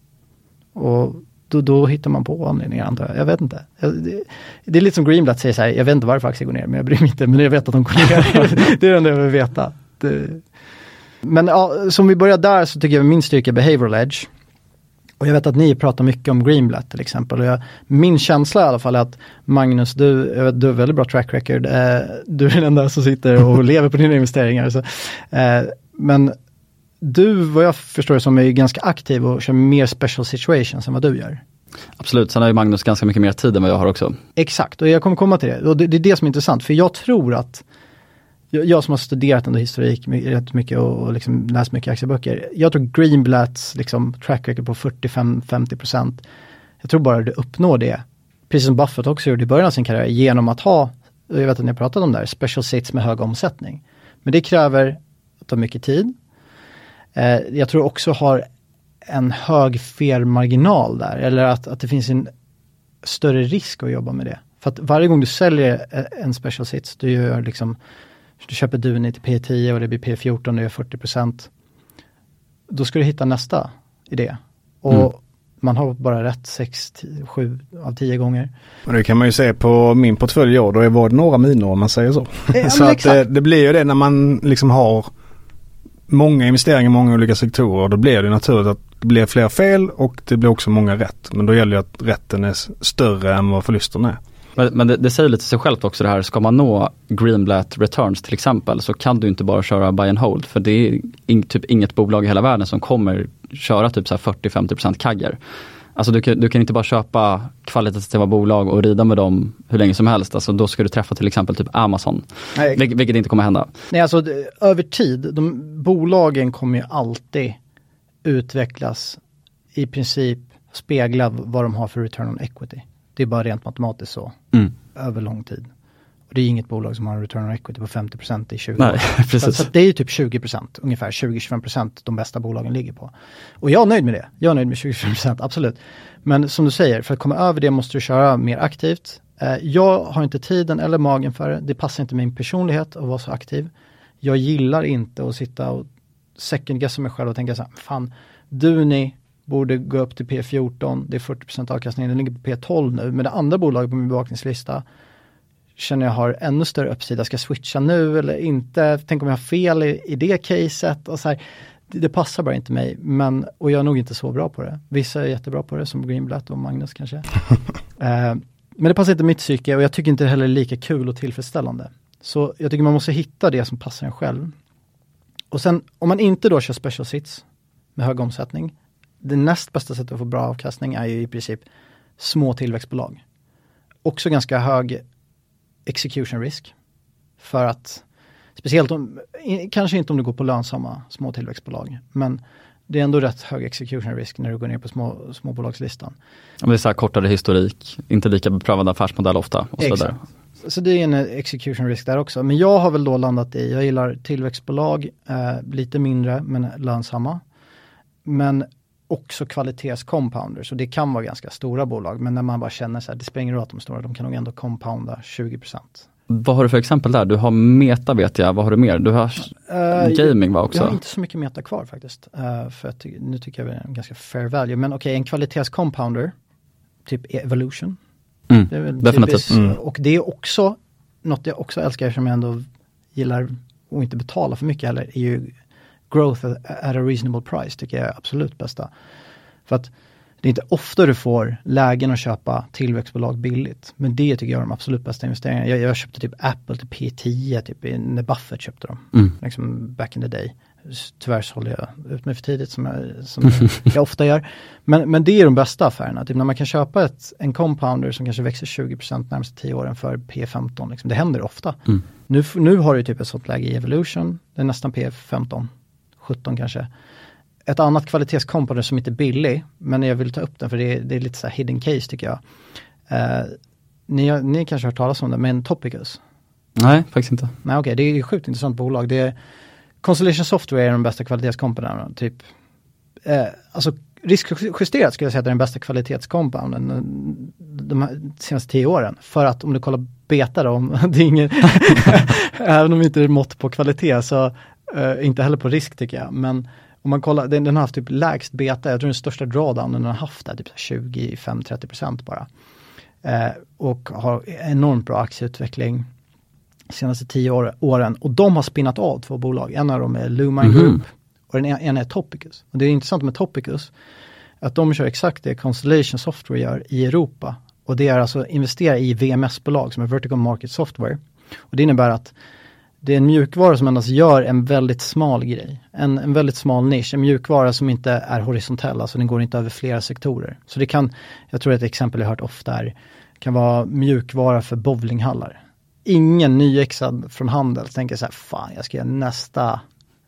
Och då, då hittar man på anledningar antar jag. Jag vet inte. Det, det är lite som Greenblatt säger så här, jag vet inte varför aktier går ner, men jag bryr mig inte, men jag vet att de går ner. det är det enda jag vill veta. Det. Men ja, som vi börjar där så tycker jag min styrka är behavioral edge. Och jag vet att ni pratar mycket om Greenblatt till exempel. Och jag, min känsla i alla fall är att Magnus, du, jag vet, du har väldigt bra track record. Eh, du är den enda som sitter och lever på dina investeringar. Så, eh, men du, vad jag förstår det som, är ganska aktiv och kör mer special situations än vad du gör. Absolut, sen har ju Magnus ganska mycket mer tid än vad jag har också. Exakt, och jag kommer komma till det. Och det, det är det som är intressant, för jag tror att jag, som har studerat ändå historik rätt mycket och, och liksom läst mycket aktieböcker. Jag tror Greenblatts liksom, track record på 45-50% Jag tror bara du uppnår det, precis som Buffett också gjorde i början av sin karriär, genom att ha, jag vet att ni har pratat om det här, special sits med hög omsättning. Men det kräver att ta mycket tid, Eh, jag tror också har en hög felmarginal där, eller att, att det finns en större risk att jobba med det. För att varje gång du säljer eh, en special sits, du gör liksom, du köper Duni till P10 och det blir P14 och du gör 40% Då ska du hitta nästa idé. Och mm. man har bara rätt 6, 7 av 10 gånger. Och det kan man ju se på min portfölj i år, då var det några minor om man säger så. Ja, så att det, det, blir ju det när man liksom har många investeringar i många olika sektorer. Då blir det naturligt att det blir fler fel och det blir också många rätt. Men då gäller det att rätten är större än vad förlusten är. Men, men det, det, säger lite sig självt också det här, ska man nå Greenblatt returns till exempel så kan du inte bara köra buy and hold. För det är in, typ inget bolag i hela världen som kommer köra typ 40-50% kagger. Alltså du kan, du kan inte bara köpa kvalitativa bolag och rida med dem hur länge som helst. Alltså då ska du träffa till exempel typ Amazon. Nej. Vil, vilket inte kommer hända. Nej, alltså över tid, de, bolagen kommer ju alltid utvecklas i princip spegla vad de har för return on equity. Det är bara rent matematiskt så. Mm. Över lång tid. Och det är inget bolag som har en return on equity på 50% i 20 Nej, år. precis. Så, så det är ju typ 20% ungefär, 20-25% de bästa bolagen ligger på. Och jag är nöjd med det. Jag är nöjd med 20-25% absolut. Men som du säger, för att komma över det måste du köra mer aktivt. Eh, jag har inte tiden eller magen för det. Det passar inte min personlighet att vara så aktiv. Jag gillar inte att sitta och second guessa mig själv och tänka så här, fan, Duni borde gå upp till P14, det är 40% avkastning, den ligger på P12 nu, men det andra bolaget på min bevakningslista känner jag har ännu större uppsida, ska jag switcha nu eller inte, tänk om jag har fel i, i det caset och så här, det, det passar bara inte mig, men, och jag är nog inte så bra på det. Vissa är jättebra på det, som Greenblatt och Magnus kanske. eh, men det passar inte mitt psyke och jag tycker inte heller det är lika kul och tillfredsställande. Så jag tycker man måste hitta det som passar en själv. Och sen om man inte då kör special sits med hög omsättning, det näst bästa sättet att få bra avkastning är ju i princip små tillväxtbolag. Också ganska hög execution risk. För att, speciellt om, kanske inte om du går på lönsamma små tillväxtbolag, men det är ändå rätt hög execution risk när du går ner på små, småbolagslistan. Om det är så här kortare historik, inte lika beprövad affärsmodell ofta. Och så vidare. Så det är en execution risk där också. Men jag har väl då landat i, jag gillar tillväxtbolag, eh, lite mindre men lönsamma. Men också kvalitetscompounders och det kan vara ganska stora bolag. Men när man bara känner så här, det spelar ingen roll att de är stora, de kan nog ändå compounda 20%. Vad har du för exempel där? Du har Meta vet jag, vad har du mer? Du har Eh, gaming va Jag har också? inte så mycket meta kvar faktiskt. Eh, för att, nu tycker jag det är en ganska fair value. Men okej, en kvalitetscompounder, typ Evolution. Mm, Det är väl definitivt. typiskt. Och det är också något jag också älskar som jag ändå gillar och inte betala för mycket heller, är ju growth at a reasonable price tycker jag är absolut bästa. För att det är inte ofta du får lägen att köpa tillväxtbolag billigt. Men det tycker jag är de absolut bästa investeringarna. Jag, jag köpte typ Apple till P10, typ när Buffett köpte dem. Mm. Liksom back in the day. Tyvärr så håller jag ut mig för tidigt som jag, som jag ofta gör. Men, men det är de bästa affärerna. Typ när man kan köpa ett, en compounder som kanske växer 20% närmaste 10 åren för P15. Liksom. Det händer ofta. Mm. Nu, nu har du typ ett sånt läge i Evolution. Det är nästan P15, 17 kanske. Ett annat kvalitetscompounder som inte är billig, men jag vill ta upp den för det är, det är lite så här hidden case tycker jag. Eh, ni, har- ni kanske har hört talas om det, men Topicus. Nej, faktiskt inte. Nej okej, det är ett sjukt intressant bolag. Det är, Constellation Software är de bästa kvalitetskomponenterna. Typ, eh, alltså riskjusterat skulle jag säga att det är den bästa kvalitetskompounden eh, de senaste tio åren. För att om du kollar beta då, om det är ingen, även om det inte är mått på kvalitet så eh, inte heller på risk tycker jag. Men om man kollar, den, den har haft typ lägst beta, jag tror den största drawdownen den har haft är typ 25-30% bara. Eh, och har enormt bra aktieutveckling senaste tio år, åren och de har spinnat av två bolag. En av dem är Lumine Mhm. Group och den ena är Topicus. Och det är intressant med Topicus att de kör exakt det Constellation Software gör i Europa. Och det är alltså investera i VMS-bolag som är Vertical Market Software. Och det innebär att det är en mjukvara som endast gör en väldigt smal grej. En, en väldigt smal nisch, en mjukvara som inte är horisontell, alltså den går inte över flera sektorer. Så det kan, jag tror ett exempel jag hört ofta är, kan vara mjukvara för bowlinghallar. Ingen nyexad från Handels tänker så här, fan jag ska göra nästa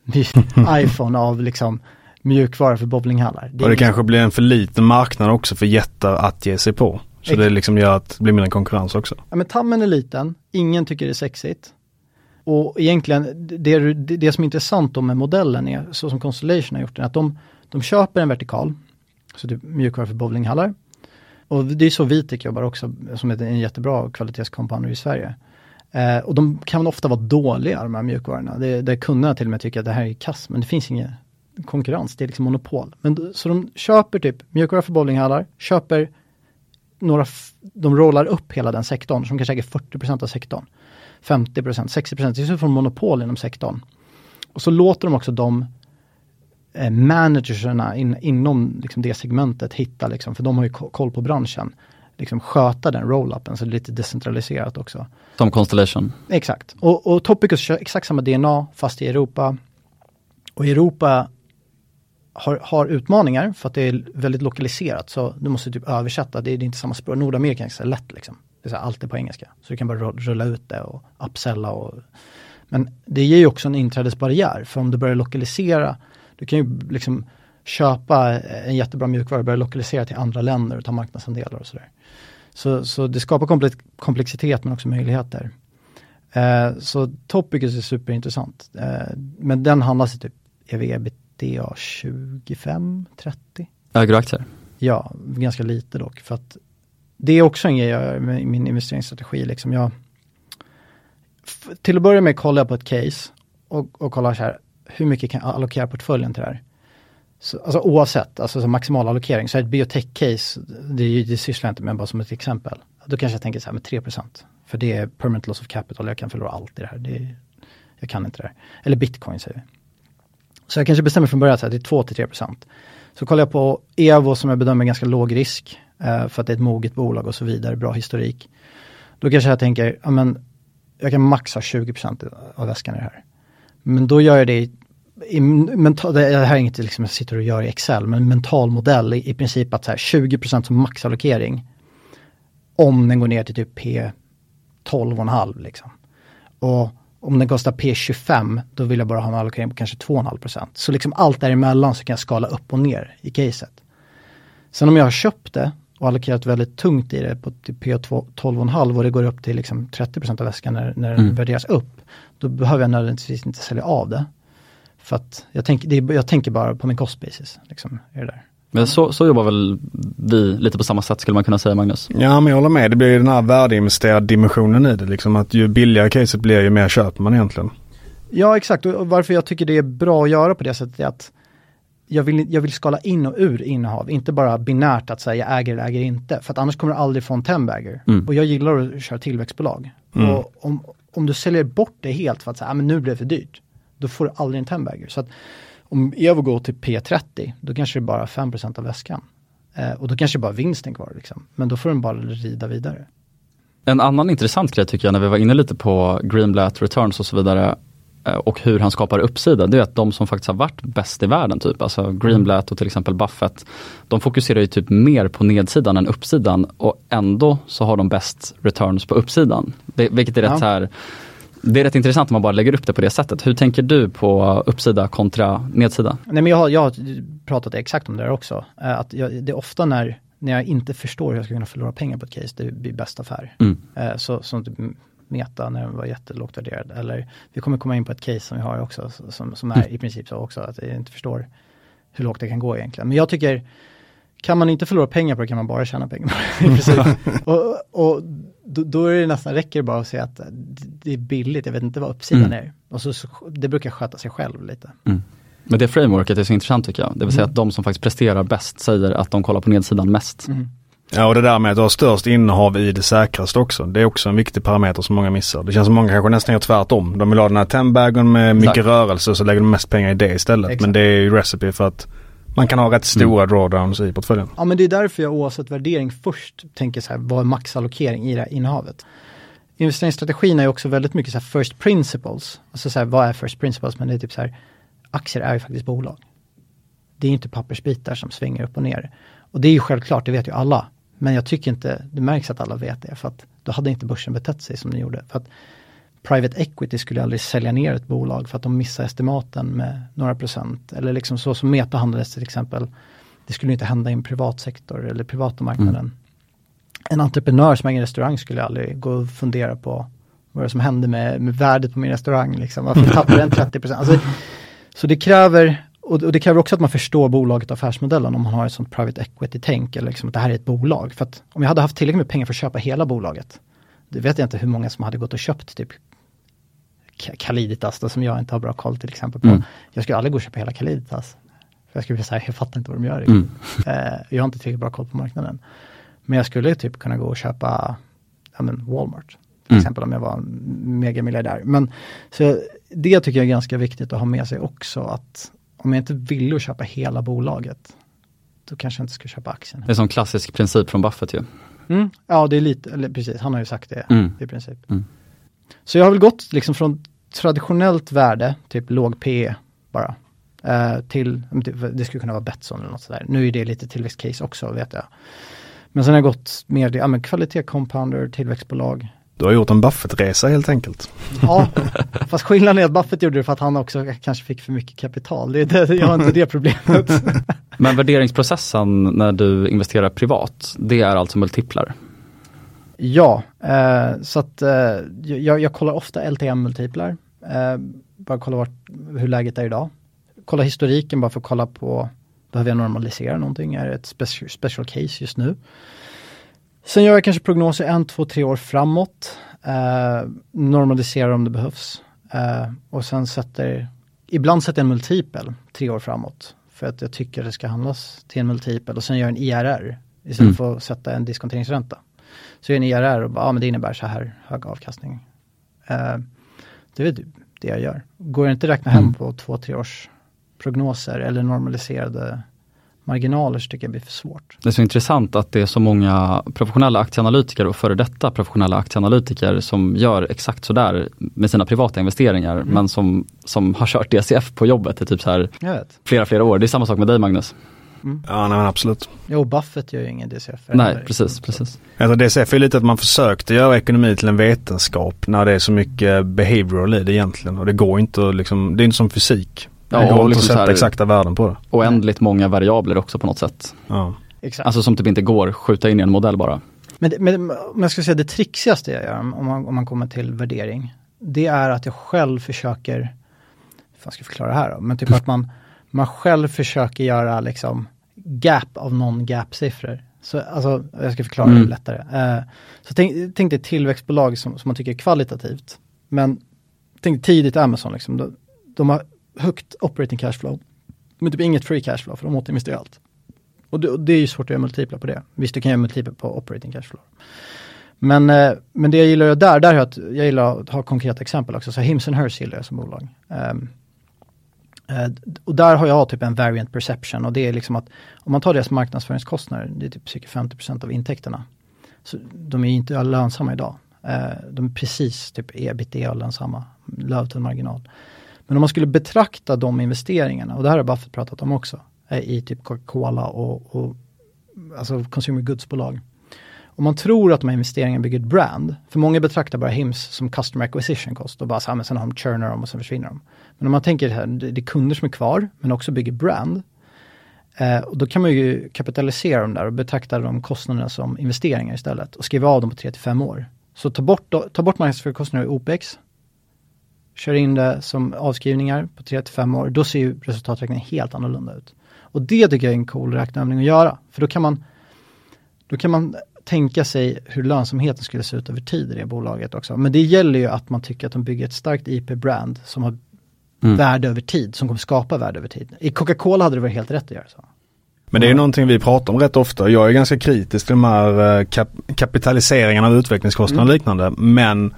iPhone av liksom mjukvara för bowlinghallar. Och det kanske blir en för liten marknad också för jättar att ge sig på. Så det liksom gör att det blir mindre konkurrens också. Ja men tammen är liten, ingen tycker det är sexigt. Och egentligen, det, det, det som är intressant då med modellen är, så som Constellation har gjort den, att de, de köper en vertikal, så typ mjukvara för bowlinghallar. Och det är så Vitek jobbar också, som är en jättebra kvalitetscompounder i Sverige. Eh, och de kan ofta vara dåliga, de här mjukvarorna. Det, det kunderna till och med tycker att det här är kass, men det finns ingen konkurrens, det är liksom monopol. Men, så de köper typ mjukvara för bowlinghallar, köper några, de rollar upp hela den sektorn som kanske äger 40% av sektorn. 50%, 60%, det är så från monopol inom sektorn. Och så låter de också de eh, managerserna in, inom liksom det segmentet hitta, liksom, för de har ju ko- koll på branschen, liksom sköta den roll-upen, så det är lite decentraliserat också. Som Constellation. Exakt. Och, och Topicus kör exakt samma DNA fast i Europa. Och Europa har, har utmaningar för att det är väldigt lokaliserat. Så du måste typ översätta, det är, det är inte samma språk. Nordamerika är så lätt liksom. Det är så här, allt är på engelska. Så du kan bara ru- rulla ut det och upsella. Och, men det ger ju också en inträdesbarriär. För om du börjar lokalisera, du kan ju liksom köpa en jättebra mjukvara och börja lokalisera till andra länder och ta marknadsandelar och sådär. Så, så det skapar komplexitet men också möjligheter. Eh, så Topicus är superintressant. Eh, men den handlas i typ ev-ebitda 25-30. Äger du aktier? Ja, ganska lite dock. För att det är också en grej jag gör med min investeringsstrategi. Liksom jag, till att börja med kollar jag på ett case och, och kollar så här, hur mycket kan jag allokera portföljen till det här? Så, alltså oavsett, alltså maximal allokering, så är ett biotech-case, det, det sysslar jag inte med bara som ett exempel. Då kanske jag tänker så här med 3% För det är permanent loss of capital, jag kan förlora allt i det här. Det, jag kan inte det här. Eller bitcoin säger vi. Så jag kanske bestämmer från början att det är 2-3% Så kollar jag på Evo som jag bedömer ganska låg risk, Eh, för att det är ett moget bolag och så vidare, bra historik. Då kanske jag tänker, ja men jag kan max ha 20% av väskan i det här. Men då gör jag det i, i mental, det här är inget liksom jag sitter och gör i Excel, men mental modell i, i princip att så här 20% som maxallokering. Om den går ner till typ P 12,5 liksom. Och om den kostar P25, då vill jag bara ha en allokering på kanske 2,5%. Så liksom allt däremellan så kan jag skala upp och ner i caset. Sen om jag har köpt det och allokerat väldigt tungt i det på P12,5 och det går upp till liksom 30% av väskan när, när den mm. värderas upp. Då behöver jag nödvändigtvis inte sälja av det. För att jag, tänk, det, jag tänker bara på min cost basis. Liksom, är där. Men så, så jobbar väl vi lite på samma sätt skulle man kunna säga Magnus? Ja men jag håller med, det blir den här värdeinvesterad dimensionen i det. Liksom att ju billigare caset blir ju mer köper man egentligen. Ja exakt och varför jag tycker det är bra att göra på det sättet är att jag vill, jag vill skala in och ur innehav, inte bara binärt att säga jag äger eller äger inte. För att annars kommer du aldrig få en tembagger. Mm. Och jag gillar att köra tillväxtbolag. Mm. Och om, om du säljer bort det helt för att säga, ah, men nu blev det för dyrt. Då får du aldrig en tembagger. Så att om Evo går till P30, då kanske det är bara 5% av väskan. Eh, och då kanske det bara vinsten kvar. Liksom. Men då får den bara rida vidare. En annan intressant grej tycker jag när vi var inne lite på Greenblatt Returns och så vidare och hur han skapar uppsida, det är att de som faktiskt har varit bäst i världen, typ, alltså Greenblatt och till exempel Buffett, de fokuserar ju typ mer på nedsidan än uppsidan och ändå så har de bäst returns på uppsidan. Det, vilket är ja. rätt här det är rätt intressant om man bara lägger upp det på det sättet. Hur tänker du på uppsida kontra nedsida? Nej, men jag, har, jag har pratat exakt om det där också. Eh, att jag, det är ofta när, när jag inte förstår hur jag ska kunna förlora pengar på ett case, det blir bäst affär. Mm. Eh, så, så Meta när den var jättelågt värderad. Eller vi kommer komma in på ett case som vi har också som, som är mm. i princip så också att jag inte förstår hur lågt det kan gå egentligen. Men jag tycker kan man inte förlora pengar på det kan man bara tjäna pengar på det. och, och då, då, är det nästan räcker bara att säga att det är billigt, jag vet inte vad uppsidan mm. är. Och så, så, det brukar sköta sig själv lite. Mm. Men det frameworket är så intressant tycker jag. Det vill säga mm. att de som faktiskt presterar bäst säger att de kollar på nedsidan mest. Mm. Ja och det där med att du har störst innehav i det säkraste också. Det är också en viktig parameter som många missar. Det känns som många kanske nästan gör tvärtom. De vill ha den här tembagen med mycket Exakt. rörelse så lägger de mest pengar i det istället. Exakt. Men det är ju recipe för att man kan ha rätt stora mm. drawdowns i portföljen. Ja men det är därför jag oavsett värdering först tänker så här, vad är maxallokering i det här innehavet? Investeringsstrategin är också väldigt mycket så här first principles. Alltså så här, vad är first principles? Men det är typ så här, aktier är ju faktiskt bolag. Det är inte pappersbitar som svänger upp och ner. Och det är ju självklart, det vet ju alla. Men jag tycker inte, det märks att alla vet det för att då hade inte börsen betett sig som den gjorde. För att Private equity skulle aldrig sälja ner ett bolag för att de missar estimaten med några procent. Eller liksom så som Meta handlades till exempel. Det skulle inte hända i en privat sektor eller privata marknaden. Mm. En entreprenör som äger en restaurang skulle aldrig gå och fundera på vad det som hände med, med värdet på min restaurang. Liksom. Varför tappade den 30% alltså, Så det kräver och, och, det kräver också att man förstår bolaget och affärsmodellen om man har ett sånt private equity-tänk, eller liksom att det här är ett bolag. För att om jag hade haft tillräckligt med pengar för att köpa hela bolaget, det vet jag inte hur många som hade gått och köpt typ Caliditas då, som jag inte har bra koll till exempel på. Mm. Jag skulle aldrig gå och köpa hela Caliditas. För jag skulle säga, jag fattar inte vad de gör. Mm. Eh, jag har inte tillräckligt bra koll på marknaden. Men jag skulle typ kunna gå och köpa ja, men Walmart. Till mm. exempel om jag var megamiljardär. Men så det tycker jag är ganska viktigt att ha med sig också. att om jag inte ville köpa hela bolaget, då kanske jag inte ska köpa aktien. Det är en klassisk princip från Buffett ju. Mm, ja, det är lite, eller precis, han har ju sagt det mm. i princip. Mm. Så jag har väl gått liksom från traditionellt värde, typ låg PE bara, eh, till, det skulle kunna vara Betsson eller något sådär. Nu är det lite tillväxtcase också vet jag. Men sen har jag gått mer, ja men kvalitet compounder, tillväxtbolag, Du har gjort en Buffett-resa helt enkelt. Ja, fast skillnaden är att Buffett gjorde det för att han också kanske fick för mycket kapital. Det, det, jag har inte det problemet. Men värderingsprocessen när du investerar privat, det är alltså multiplar? Ja, eh, så att eh, jag, jag kollar ofta LTM-multiplar. Eh, bara kolla vart, hur läget är idag. Kolla historiken bara för att kolla på, behöver jag normalisera någonting? Är det ett special, special case just nu? Sen gör jag kanske prognoser en, två, tre år framåt. Eh, normaliserar om det behövs. Eh, och sen sätter, ibland sätter jag en multipel tre år framåt. För att jag tycker det ska handlas till en multipel och sen gör jag en IRR istället Mm. för att sätta en diskonteringsränta. Så gör jag en IRR och bara, ja men det innebär så här hög avkastning. Eh, det är väl det jag gör. Går det inte att räkna hem Mm. på två, tre års prognoser eller normaliserade marginaler så tycker jag blir för svårt. Det är så intressant att det är så många professionella aktieanalytiker och före detta professionella aktieanalytiker som gör exakt sådär med sina privata investeringar Mm. men som, som har kört DCF på jobbet i typ så här Jag vet. flera, flera år. Det är samma sak med dig Magnus. Ja, nej, men absolut. Jo, Buffett gör ju ingen DCF. Nej, precis, precis. Alltså DCF är lite att man försökte göra ekonomi till en vetenskap när det är så mycket behavioral i det egentligen. Och det går inte liksom, det är inte som fysik. Ja, det går och inte liksom att sätta här- exakta värden på det. Oändligt många variabler också på något sätt. Ja. Exakt. Alltså som typ inte går skjuta in i en modell bara. Men, det- men om jag ska säga det trixigaste jag gör om man, om man kommer till värdering. Det är att jag själv försöker, hur fan ska jag förklara det här då? Men typ att man, man själv försöker göra liksom gap av non-gap-siffror. Så alltså, jag ska förklara Mm. det lättare. Eh, så tänk, tänk dig tillväxtbolag som, som man tycker är kvalitativt. Men tänk tidigt Amazon liksom. De, de har högt operating cash flow. Men typ inget free cash flow för de återinvesterar allt. Och det, och det är ju svårt att göra multiplar på det. Visst, du kan göra multiplar på operating cash flow. Men, eh, men det jag gillar där, där är att, jag gillar att ha konkreta exempel också. Så Hims and Hers gillar jag som bolag. Um, och där har jag typ en variant perception och det är liksom att om man tar deras marknadsföringskostnader, det är typ cirka 50% av intäkterna. Så de är ju inte lönsamma idag. Eh, de är precis typ ebitda lönsamma, lövtull marginal. Men om man skulle betrakta de investeringarna, och det här har Buffett pratat om också, eh, i typ Coca-Cola och, och alltså consumer goods-bolag. Om man tror att de här investeringarna bygger ett brand, för många betraktar bara Hims som customer acquisition cost och bara så här, men sen har de churnar dem och sen försvinner de. Men om man tänker det här, det det är kunder som är kvar, men också bygger brand. Eh, och då kan man ju kapitalisera dem där och betrakta de kostnaderna som investeringar istället och skriva av dem på 3 till 5 år. Så ta bort, ta bort marknadsföringskostnader i OPEX, kör in det som avskrivningar på 3 till 5 år, då ser ju resultaträkningen helt annorlunda ut. Och det tycker jag är en cool räkneövning att göra, för då kan man då kan man tänka sig hur lönsamheten skulle se ut över tid i det bolaget också. Men det gäller ju att man tycker att de bygger ett starkt IP-brand som har Mm. värde över tid, som kommer skapa värde över tid. I Coca-Cola hade det varit helt rätt att göra så. Men det är ju någonting vi pratar om rätt ofta. Jag är ganska kritisk till de här eh, kap- kapitaliseringarna av utvecklingskostnader och liknande. Men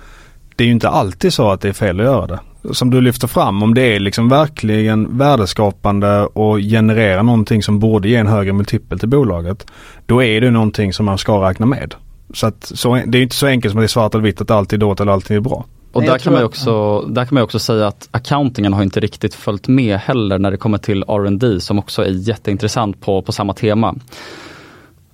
det är ju inte alltid så att det är fel att göra det. Som du lyfter fram, om det är liksom verkligen värdeskapande och genererar någonting som borde ge en högre multipel till bolaget. Då är det någonting som man ska räkna med. Så att så, det är inte så enkelt som att det är svart eller vitt att allt är dåligt eller allt är bra. Och där kan, man också, där kan man också säga att accountingen har inte riktigt följt med heller när det kommer till R&D som också är jätteintressant på, på samma tema.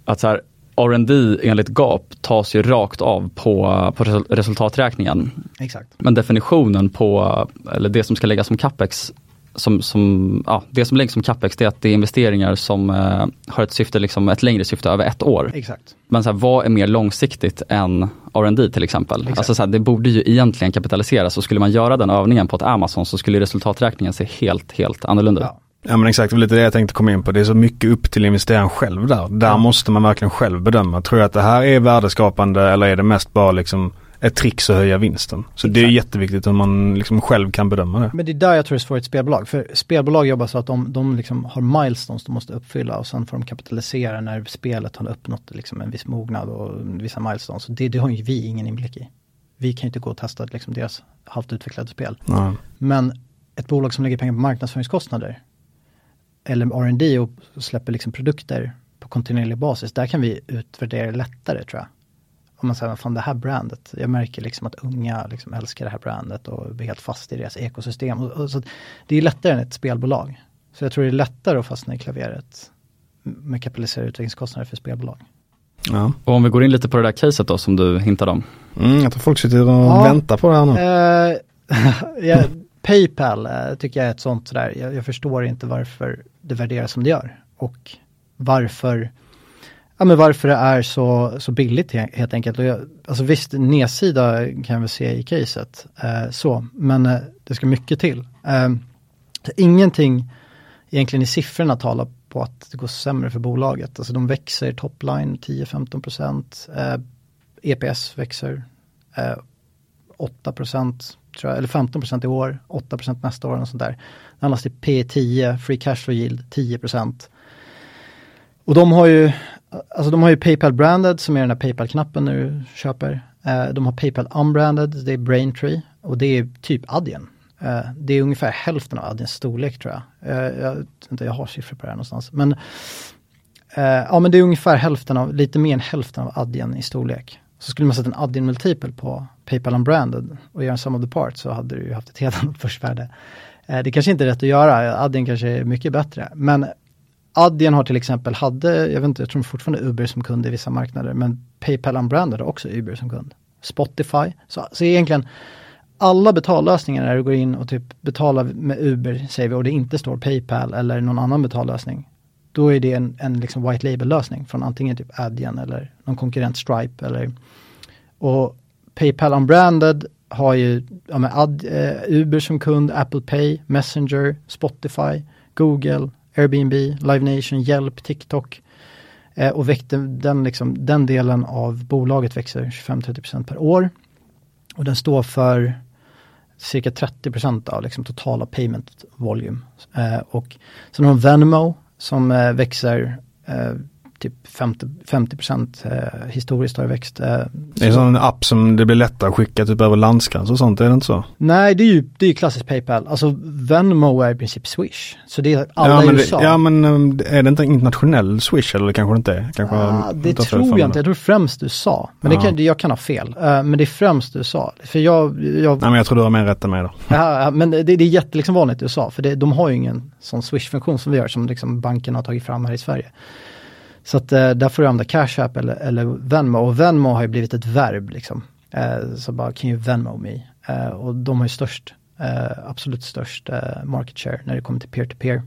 Att så här, R&D enligt GAP tas ju rakt av på, på resul- resultaträkningen. Exakt. Men definitionen på, eller det som ska läggas som capex, som, som, ja, det som läggs som capex det är att det är investeringar som eh, har ett syfte, liksom ett längre syfte över ett år. Exakt. Men så här, vad är mer långsiktigt än R&D till exempel? Exakt. Alltså så här, det borde ju egentligen kapitaliseras och skulle man göra den övningen på ett Amazon så skulle resultaträkningen se helt, helt annorlunda ut. Ja. Ja men exakt, det var lite det jag tänkte komma in på. Det är så mycket upp till investeraren själv där. Där måste man verkligen själv bedöma. Tror jag att det här är värdeskapande eller är det mest bara liksom ett trix att höja vinsten? Så det är Exakt. jätteviktigt hur man liksom själv kan bedöma det. Men det är där jag tror det är svårt ett spelbolag. För spelbolag jobbar så att de, de liksom har milestones de måste uppfylla och sen får de kapitalisera när spelet har uppnått liksom en viss mognad och vissa milestones. Det, det har ju vi ingen inblick i. Vi kan ju inte gå och testa liksom deras halvt utvecklade spel. Ja. Men ett bolag som lägger pengar på marknadsföringskostnader eller R&D och släpper liksom produkter på kontinuerlig basis, där kan vi utvärdera lättare tror jag. Om man säger, fan det här brandet, jag märker liksom att unga liksom älskar det här brandet och blir helt fast i deras ekosystem. Och, och så det är lättare än ett spelbolag. Så jag tror det är lättare att fastna i klaveret med kapitaliserade utvecklingskostnader för spelbolag. Ja. Och om vi går in lite på det där caset då som du hintade om. Mm, jag tror folk sitter och Ja. väntar på det här nu. Eh, ja, Paypal eh, tycker jag är ett sånt sådär, jag, jag förstår inte varför det värderas som det gör. Och varför, ja men varför det är så, så billigt helt enkelt. Och jag, alltså visst, nedsida kan vi se i caset, eh, så, men eh, det ska mycket till. Eh, ingenting egentligen i siffrorna talar på att det går sämre för bolaget. Alltså de växer topline 10-15 procent. Eh, EPS växer eh, 8 procent, tror jag, eller 15 procent i år, 8 procent nästa år och sånt där. Det handlas till P10, Free Cash Flow Yield 10 procent. Och de har ju, alltså de har ju Paypal branded som är den där Paypal-knappen när du köper. Eh, de har Paypal unbranded, det är Braintree och det är typ Adyen. Eh, det är ungefär hälften av Adyens storlek tror jag. Eh, jag, inte, jag har siffror på det här någonstans. Men, eh, ja, men det är ungefär hälften av, lite mer än hälften av Adyen i storlek. Så skulle man sätta en Adyen multipel på Paypal unbranded och göra en sum of the parts så hade du ju haft ett helt annat börsvärde. Eh, det kanske inte är rätt att göra, Adyen kanske är mycket bättre. Men Adyen har till exempel, hade, jag vet inte, jag tror fortfarande Uber som kund i vissa marknader, men Paypal unbranded har också Uber som kund. Spotify, så, så egentligen alla betallösningar när du går in och typ betalar med Uber, säger vi, och det inte står Paypal eller någon annan betallösning, då är det en, en liksom white label-lösning från antingen typ Adyen eller någon konkurrent Stripe eller och Paypal unbranded har ju ja, med Ad, eh, Uber som kund, Apple Pay, Messenger, Spotify, Google, Airbnb, Live Nation, Hjälp, TikTok. Eh, och väckte den, liksom, den delen av bolaget växer 25-30% per år. Och den står för cirka 30% av liksom, totala payment volume. Eh, och sen har de Venmo som eh, växer eh, typ 50, 50% eh, historiskt har det växt. Eh, Det är en sån app som det blir lättare att skicka typ över landsgräns och sånt, är det inte så? Nej, det är ju det är ju klassiskt Paypal. Alltså Venmo är i princip Swish. Så det är alla ja, i USA. Det, ja men um, är det inte en internationell swish eller kanske det inte är? Kanske Ah, det för tror jag inte, jag tror främst USA. Men Ja. det kan, jag kan ha fel. Eh, men det är främst USA. För jag, jag Nej men jag tror du har mer rätt än mig då. ja, men det, det är jätte liksom vanligt i USA. För det, de har ju ingen sån Swish-funktion som vi har, som liksom bankerna har tagit fram här i Sverige. Så att eh, där får du använda Cash App eller, eller Venmo. Och Venmo har ju blivit ett verb liksom. Eh, så bara, can you Venmo me? Eh, och de har ju störst, eh, absolut störst eh, market share när det kommer till peer-to-peer.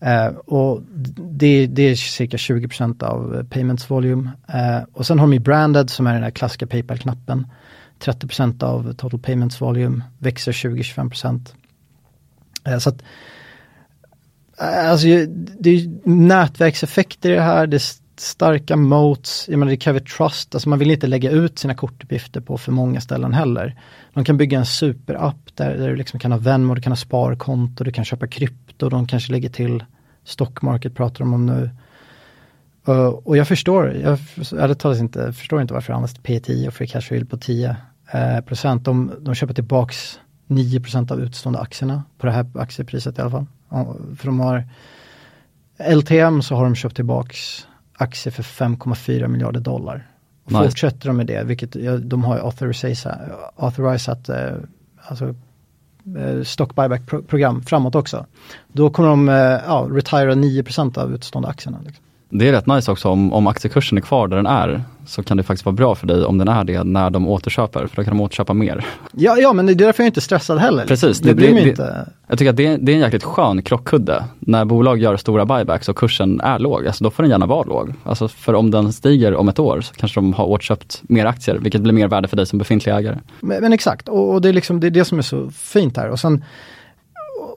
Eh, och det, det är cirka 20% av payments volume. Eh, och sen har de ju branded som är den här klassiska Paypal-knappen. 30% av total payments volume, växer 20-25%. Eh, så att Alltså det är nätverkseffekter i det här, det är starka moats, jag menar det kräver trust, alltså man vill inte lägga ut sina kortuppgifter på för många ställen heller. De kan bygga en superapp där, där du liksom kan ha Venmo, du kan ha sparkonto, du kan köpa krypto, de kanske lägger till stockmarket pratar de om nu. Uh, och jag förstår, jag ärligt talat inte, förstår inte varför det används P10 och free cash yield på 10 eh, procent. De, de köper tillbaks 9 procent av utstående aktierna på det här aktiepriset i alla fall. För de har LTM så har de köpt tillbaks aktier för 5,4 miljarder dollar. Och Nice. Fortsätter de med det, vilket de har authorizat, eh, alltså, eh, stock buyback pro- program framåt också. Då kommer de eh, ja, retira 9 procent av utstående aktierna. Liksom. Det är rätt nice också om, om aktiekursen är kvar där den är så kan det faktiskt vara bra för dig om den är det när de återköper för då kan de återköpa mer. Ja, ja, men det är därför jag är inte stressad heller. Precis, det- mig det- inte. Jag tycker att det, är- det är en jäkligt skön krockkudde. När bolag gör stora buybacks och kursen är låg, alltså då får den gärna vara låg. Alltså för om den stiger om ett år så kanske de har återköpt mer aktier, vilket blir mer värde för dig som befintlig ägare. Men, men exakt, och, och det, är liksom, det är det som är så fint här. Och sen,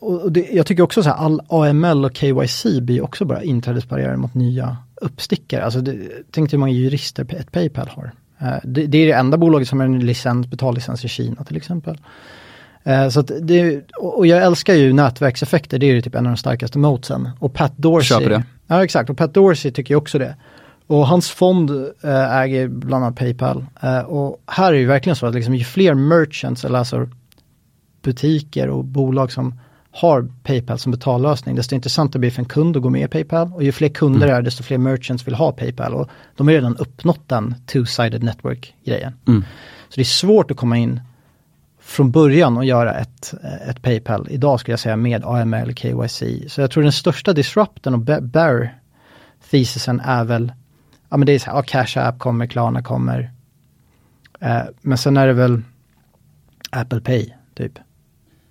och det, jag tycker också så här, all AML och KYC blir också bara inträdesbarriärer mot nya uppstickare. Alltså det, tänk dig hur många jurister ett Paypal har. Eh, det, det är det enda bolaget som har en licens, betallicens i Kina till exempel. Eh, Så det, och jag älskar ju nätverkseffekter, det är ju typ en av de starkaste motsen. Och Pat Dorsey. Köper det. Ja exakt, och Pat Dorsey tycker också det. Och hans fond eh, äger bland annat Paypal. Och här är det ju verkligen så att liksom, ju fler merchants, eller alltså butiker och bolag som har Paypal som betallösning, desto intressantare blir det för en kund att gå med i Paypal. Och ju fler kunder det är, desto fler merchants vill ha Paypal. Och de har redan uppnått den two-sided network-grejen. Mm. Så det är svårt att komma in från början och göra ett, ett Paypal idag skulle jag säga med AML, KYC. Så jag tror den största disrupten och bear thesisen är väl ja men det är så här, ja, Cash App kommer, Klarna kommer. Eh, men sen är det väl Apple Pay, typ.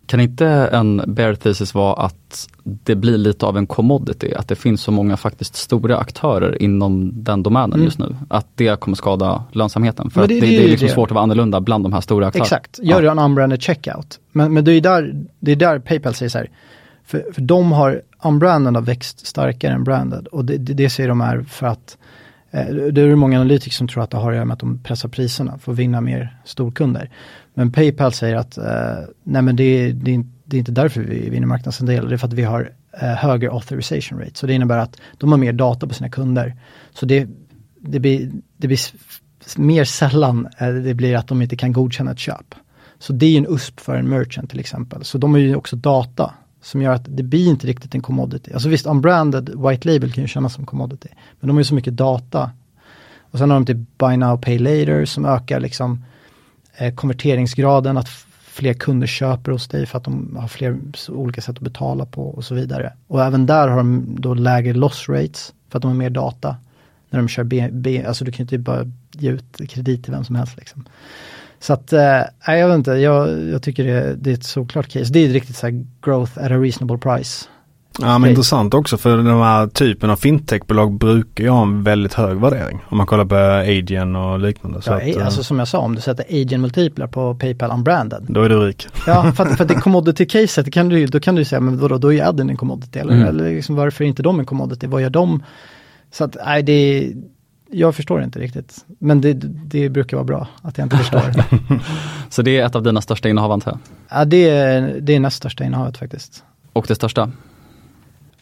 Kan inte en bear thesis vara att det blir lite av en commodity, att det finns så många faktiskt stora aktörer inom den domänen Mm. just nu, att det kommer skada lönsamheten. För det- det, det det, är liksom svårt att vara annorlunda bland de här stora aktörerna. Exakt, gör du en unbranded checkout. Men, men det är där, det är där Paypal säger så här, för, för de har, unbranded har växt starkare än branded och det, det, det säger de är för att eh, det är många analytiker som tror att det har att göra med att de pressar priserna för att vinna mer storkunder. Men Paypal säger att eh, nej men det, är- det, det är inte därför vi vinner marknadsandelar, det är för att vi har eh, högre authorization rate. Så det innebär att de har mer data på sina kunder. Så det, det blir, det blir mer sällan eh, det blir att de inte kan godkänna ett köp. Så det är ju en USP för en merchant till exempel. Så de har ju också data som gör att det blir inte riktigt en commodity. Alltså visst, unbranded white label kan ju kännas som commodity. Men de har ju så mycket data. Och sen har de typ buy now, pay later som ökar liksom eh, Eh, konverteringsgraden, att fler kunder köper hos dig för att de har fler olika sätt att betala på och så vidare. Och även där har de då lägre loss rates för att de har mer data. När de kör B, B alltså du kan ju inte bara ge ut kredit till vem som helst liksom. Så att, eh, jag vet inte, jag, jag tycker det, det är ett såklart case. Det är ett riktigt så här growth at a reasonable price. Ja men Okej. intressant också för den här typen av fintechbolag brukar ju ha en väldigt hög värdering. Om man kollar på Adyen och liknande. Så Ja, att, eh, alltså som jag sa, om du sätter agent multiplar på Paypal unbranded. då är du rik. Ja, för att, för det commodity-caset, kan du, då kan du ju säga, men vadå, då är ju adden en commodity, eller, Mm. eller liksom, varför är inte de en commodity, vad gör de? Så att, nej, det jag förstår inte riktigt. Men det, det brukar vara bra att jag inte förstår. Så det är ett av dina största innehav antar jag? ja, det, är, det är näst största innehavet faktiskt. Och det största?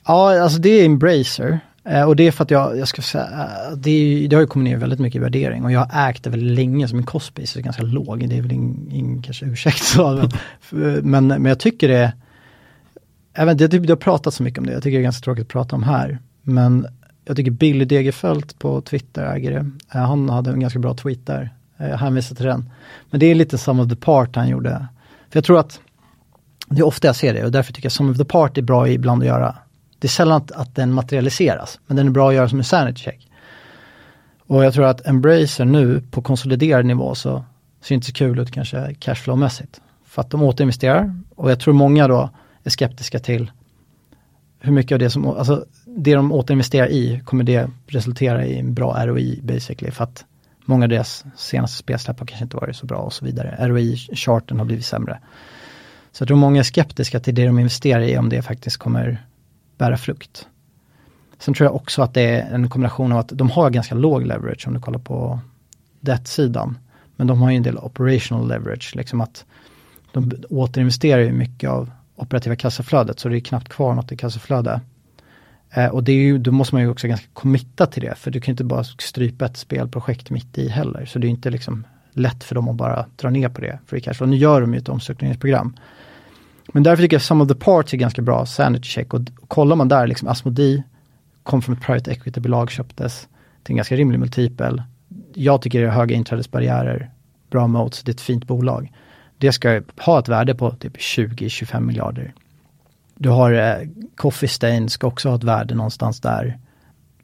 Ja, alltså det är Embracer. Eh, och det är för att jag, jag ska säga, eh, det, är, det har ju kommit ner väldigt mycket i värdering och jag har ägt det väldigt länge, så min costbase är ganska låg. Det är väl ingen, kanske ursäkt. Så, men, men, men jag tycker det, jag vet inte, det har pratat så mycket om det, jag tycker det är ganska tråkigt att prata om här. Men jag tycker Billy Degerfeldt på Twitter äger det. Eh, han hade en ganska bra tweet där, jag hänvisar till den. Men det är lite some of the part han gjorde. För jag tror att det är ofta jag ser det och därför tycker jag some of the part är bra ibland att göra. Det är sällan att, att den materialiseras, men den är bra att göra som en sanity check. Och jag tror att Embracer nu på konsoliderad nivå så ser inte så kul ut kanske cashflow-mässigt. För att de återinvesterar och jag tror många då är skeptiska till hur mycket av det som, alltså det de återinvesterar i kommer det resultera i en bra ROI basically för att många av deras senaste spelsläpp har kanske inte varit så bra och så vidare. ROI-charten har blivit sämre. Så jag tror många är skeptiska till det de investerar i om det faktiskt kommer bära frukt. Sen tror jag också att det är en kombination av att de har ganska låg leverage om du kollar på debt-sidan. Men de har ju en del operational leverage, liksom att de återinvesterar ju mycket av operativa kassaflödet så det är knappt kvar något i kassaflöde. Eh, och det är ju, då måste man ju också ganska committa till det för du kan inte bara strypa ett spelprojekt mitt i heller. Så det är inte liksom lätt för dem att bara dra ner på det. Free cash flow. Nu gör de ju ett omstruktureringsprogram. Men därför tycker jag Some of the Parts är ganska bra sanity check och, och kollar man där, liksom Asmodee kom från ett private equity-bolag, köptes till en ganska rimlig multipel. Jag tycker det är höga inträdesbarriärer, bra moats, det är ett fint bolag. Det ska ha ett värde på typ 20-25 miljarder. Du har eh, Coffee Stain ska också ha ett värde någonstans där.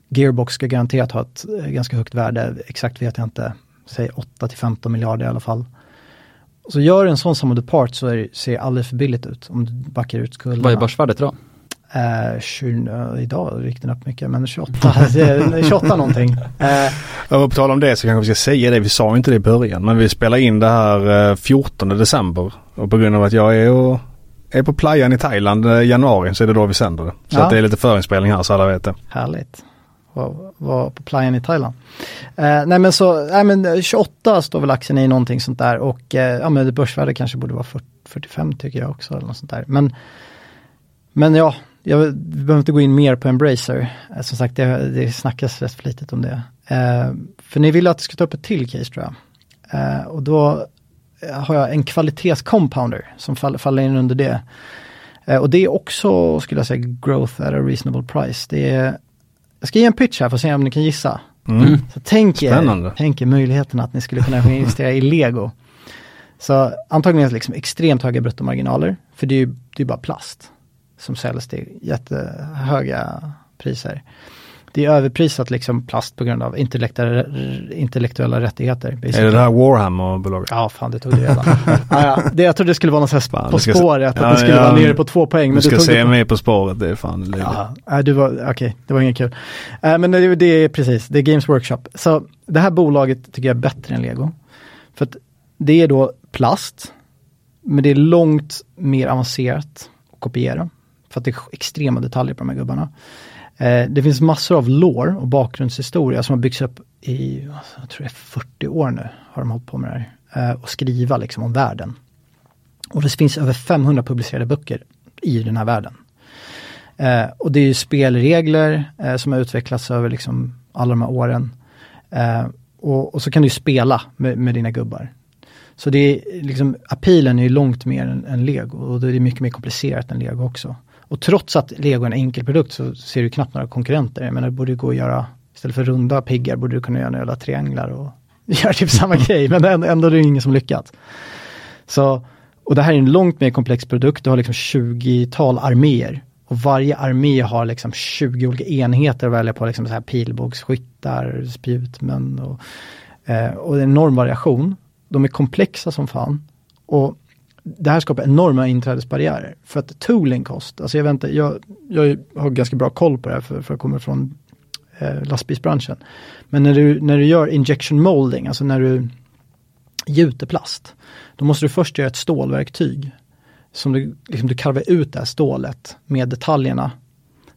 Gearbox ska garanterat ha ett eh, ganska högt värde, exakt vet jag inte, säg 8-15 miljarder i alla fall. Så gör en sån som of the part så är, ser det alldeles för billigt ut om du backar ut skulderna. Vad är börsvärdet idag? Eh, 20, eh, idag gick den upp mycket, men 28, eh, 28 någonting. Eh, Och på tal om det så kanske vi ska säga det, vi sa inte det i början, men vi spelar in det här eh, 14 december. Och på grund av att jag är, och, är på playan i Thailand i januari så är det då vi sänder det. Så Ja. att det är lite förinspelning här så alla vet det. Härligt. Var, var på playan i Thailand. Eh, nej men så, nej men 28 står väl aktien i någonting sånt där och eh, ja men det börsvärde kanske borde vara 40, 45 tycker jag också eller något sånt där. Men, men ja, jag, vi behöver inte gå in mer på Embracer. Eh, som sagt, det, det snackas rätt flitigt om det. Eh, för ni vill att jag ska ta upp ett till case tror jag. Eh, och då eh, har jag en kvalitetscompounder som fall, faller in under det. Eh, och det är också, skulle jag säga, growth at a reasonable price. Det är, jag ska ge en pitch här för att se om ni kan gissa. Mm. Så tänk er, tänk er möjligheten att ni skulle kunna investera i lego. Så antagligen liksom extremt höga bruttomarginaler, för det är ju det är bara plast som säljs till jättehöga priser. Det är överprisat liksom plast på grund av intellektuella, intellektuella rättigheter. Är det det här Warhammer-bolaget? Ja, fan det tog du redan. ah, ja. det, jag trodde det skulle vara något här På spåret, att det skulle ja, vara nere på två poäng. Men du ska se mig På spåret, det är fan ja, du var, Okej, okay, det var inget kul. Uh, men det, det, är precis, det är Games Workshop. Så det här bolaget tycker jag är bättre än Lego. För att det är då plast, men det är långt mer avancerat att kopiera. För att det är extrema detaljer på de här gubbarna. Eh, det finns massor av lore och bakgrundshistoria som har byggts upp i, alltså, jag tror det är 40 år nu, har de hållit på med det här. Eh, och skriva liksom om världen. Och det finns över 500 publicerade böcker i den här världen. Eh, och det är spelregler eh, som har utvecklats över liksom alla de här åren. Eh, och, och, så kan du spela med, med, dina gubbar. Så det är liksom, appealen är långt mer än, än lego och det är mycket mer komplicerat än lego också. Och trots att lego är en enkel produkt så ser du knappt några konkurrenter. Jag menar, det borde gå att göra, istället för runda piggar borde du kunna göra några trianglar och göra typ samma grej, men ändå, ändå är det ingen som lyckats. Så, och det här är en långt mer komplex produkt, du har liksom 20-tal arméer. Och varje armé har liksom 20 olika enheter att välja på, liksom så här pilbågsskyttar, spjutmän och, eh, och en enorm variation. De är komplexa som fan. Och det här skapar enorma inträdesbarriärer. För att tooling cost, alltså jag, vet inte, jag, jag har ganska bra koll på det här för, för jag kommer från eh, lastbilsbranschen. Men när du, när du gör injection molding, alltså när du gjuter plast, då måste du först göra ett stålverktyg. Som du, liksom, du karvar ut det här stålet med detaljerna,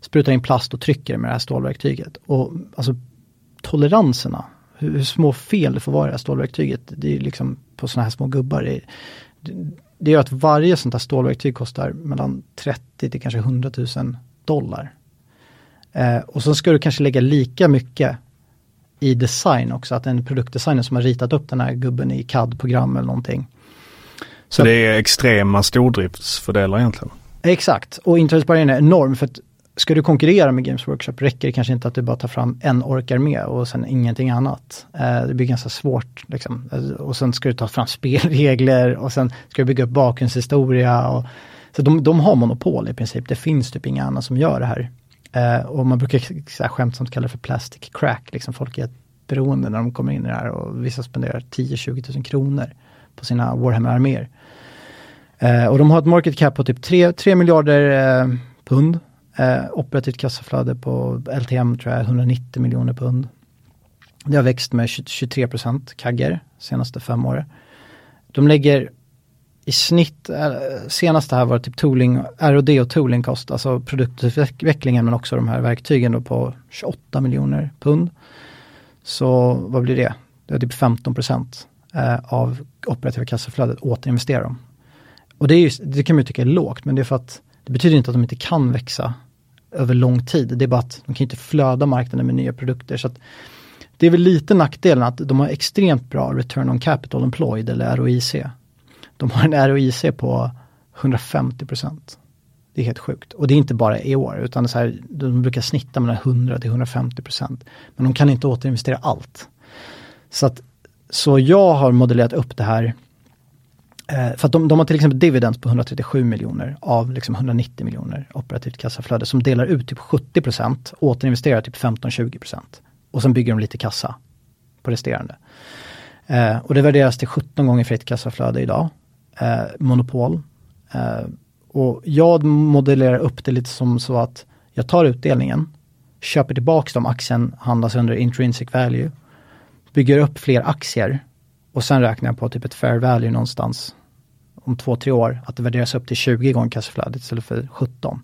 sprutar in plast och trycker med det här stålverktyget. Och alltså toleranserna, hur, hur små fel det får vara i det här stålverktyget, det är liksom på sådana här små gubbar. Det, det gör att varje sånt här stålverktyg kostar mellan 30 till kanske 100 000 dollar. Eh, och så ska du kanske lägga lika mycket i design också, att en produktdesigner som har ritat upp den här gubben i CAD-program eller någonting. Så, så det är extrema stordriftsfördelar egentligen? Exakt, och inträdesbarriären är enorm för att ska du konkurrera med Games Workshop räcker det kanske inte att du bara tar fram en orkar med och sen ingenting annat. Eh, det blir ganska svårt. Liksom. Eh, och sen ska du ta fram spelregler och sen ska du bygga upp bakgrundshistoria. Och, så de, de har monopol i princip. Det finns typ inga andra som gör det här. Eh, och man brukar så här, skämtsamt kalla det för plastic crack. Liksom folk är beroende när de kommer in i det här och vissa spenderar 10-20 000 kronor på sina Warhammer-arméer. Och de har ett market cap på typ 3, 3 miljarder pund Eh, operativt kassaflöde på LTM tror jag 190 miljoner pund. Det har växt med 23 procent kagger senaste fem åren. De lägger i snitt, eh, senaste här var typ tooling, R&D och tooling kost, alltså produktutvecklingen men också de här verktygen då på 28 miljoner pund. Så vad blir det? Det är typ 15 procent eh, av operativa kassaflödet återinvesterar de. Och det, är just, det kan man ju tycka är lågt men det är för att det betyder inte att de inte kan växa över lång tid. Det är bara att de kan inte flöda marknaden med nya produkter. Så det är väl lite nackdelen att de har extremt bra return on capital employed eller ROIC. De har en ROIC på 150 procent. Det är helt sjukt. Och det är inte bara i år utan så här, de brukar snitta mellan 100 till 150 procent. Men de kan inte återinvestera allt. Så, att, så jag har modellerat upp det här Eh, för att de, de, har till exempel dividends på 137 miljoner av liksom 190 miljoner operativt kassaflöde som delar ut typ 70 procent, återinvesterar typ 15-20 procent. Och sen bygger de lite kassa på resterande. Eh, och det värderas till 17 gånger fritt kassaflöde idag. Eh, monopol. Eh, och jag modellerar upp det lite som så att jag tar utdelningen, köper tillbaks de aktien, handlas under intrinsic value, bygger upp fler aktier och sen räknar jag på typ ett fair value någonstans om två, tre år att det värderas upp till 20 gånger kassaflödet istället för 17.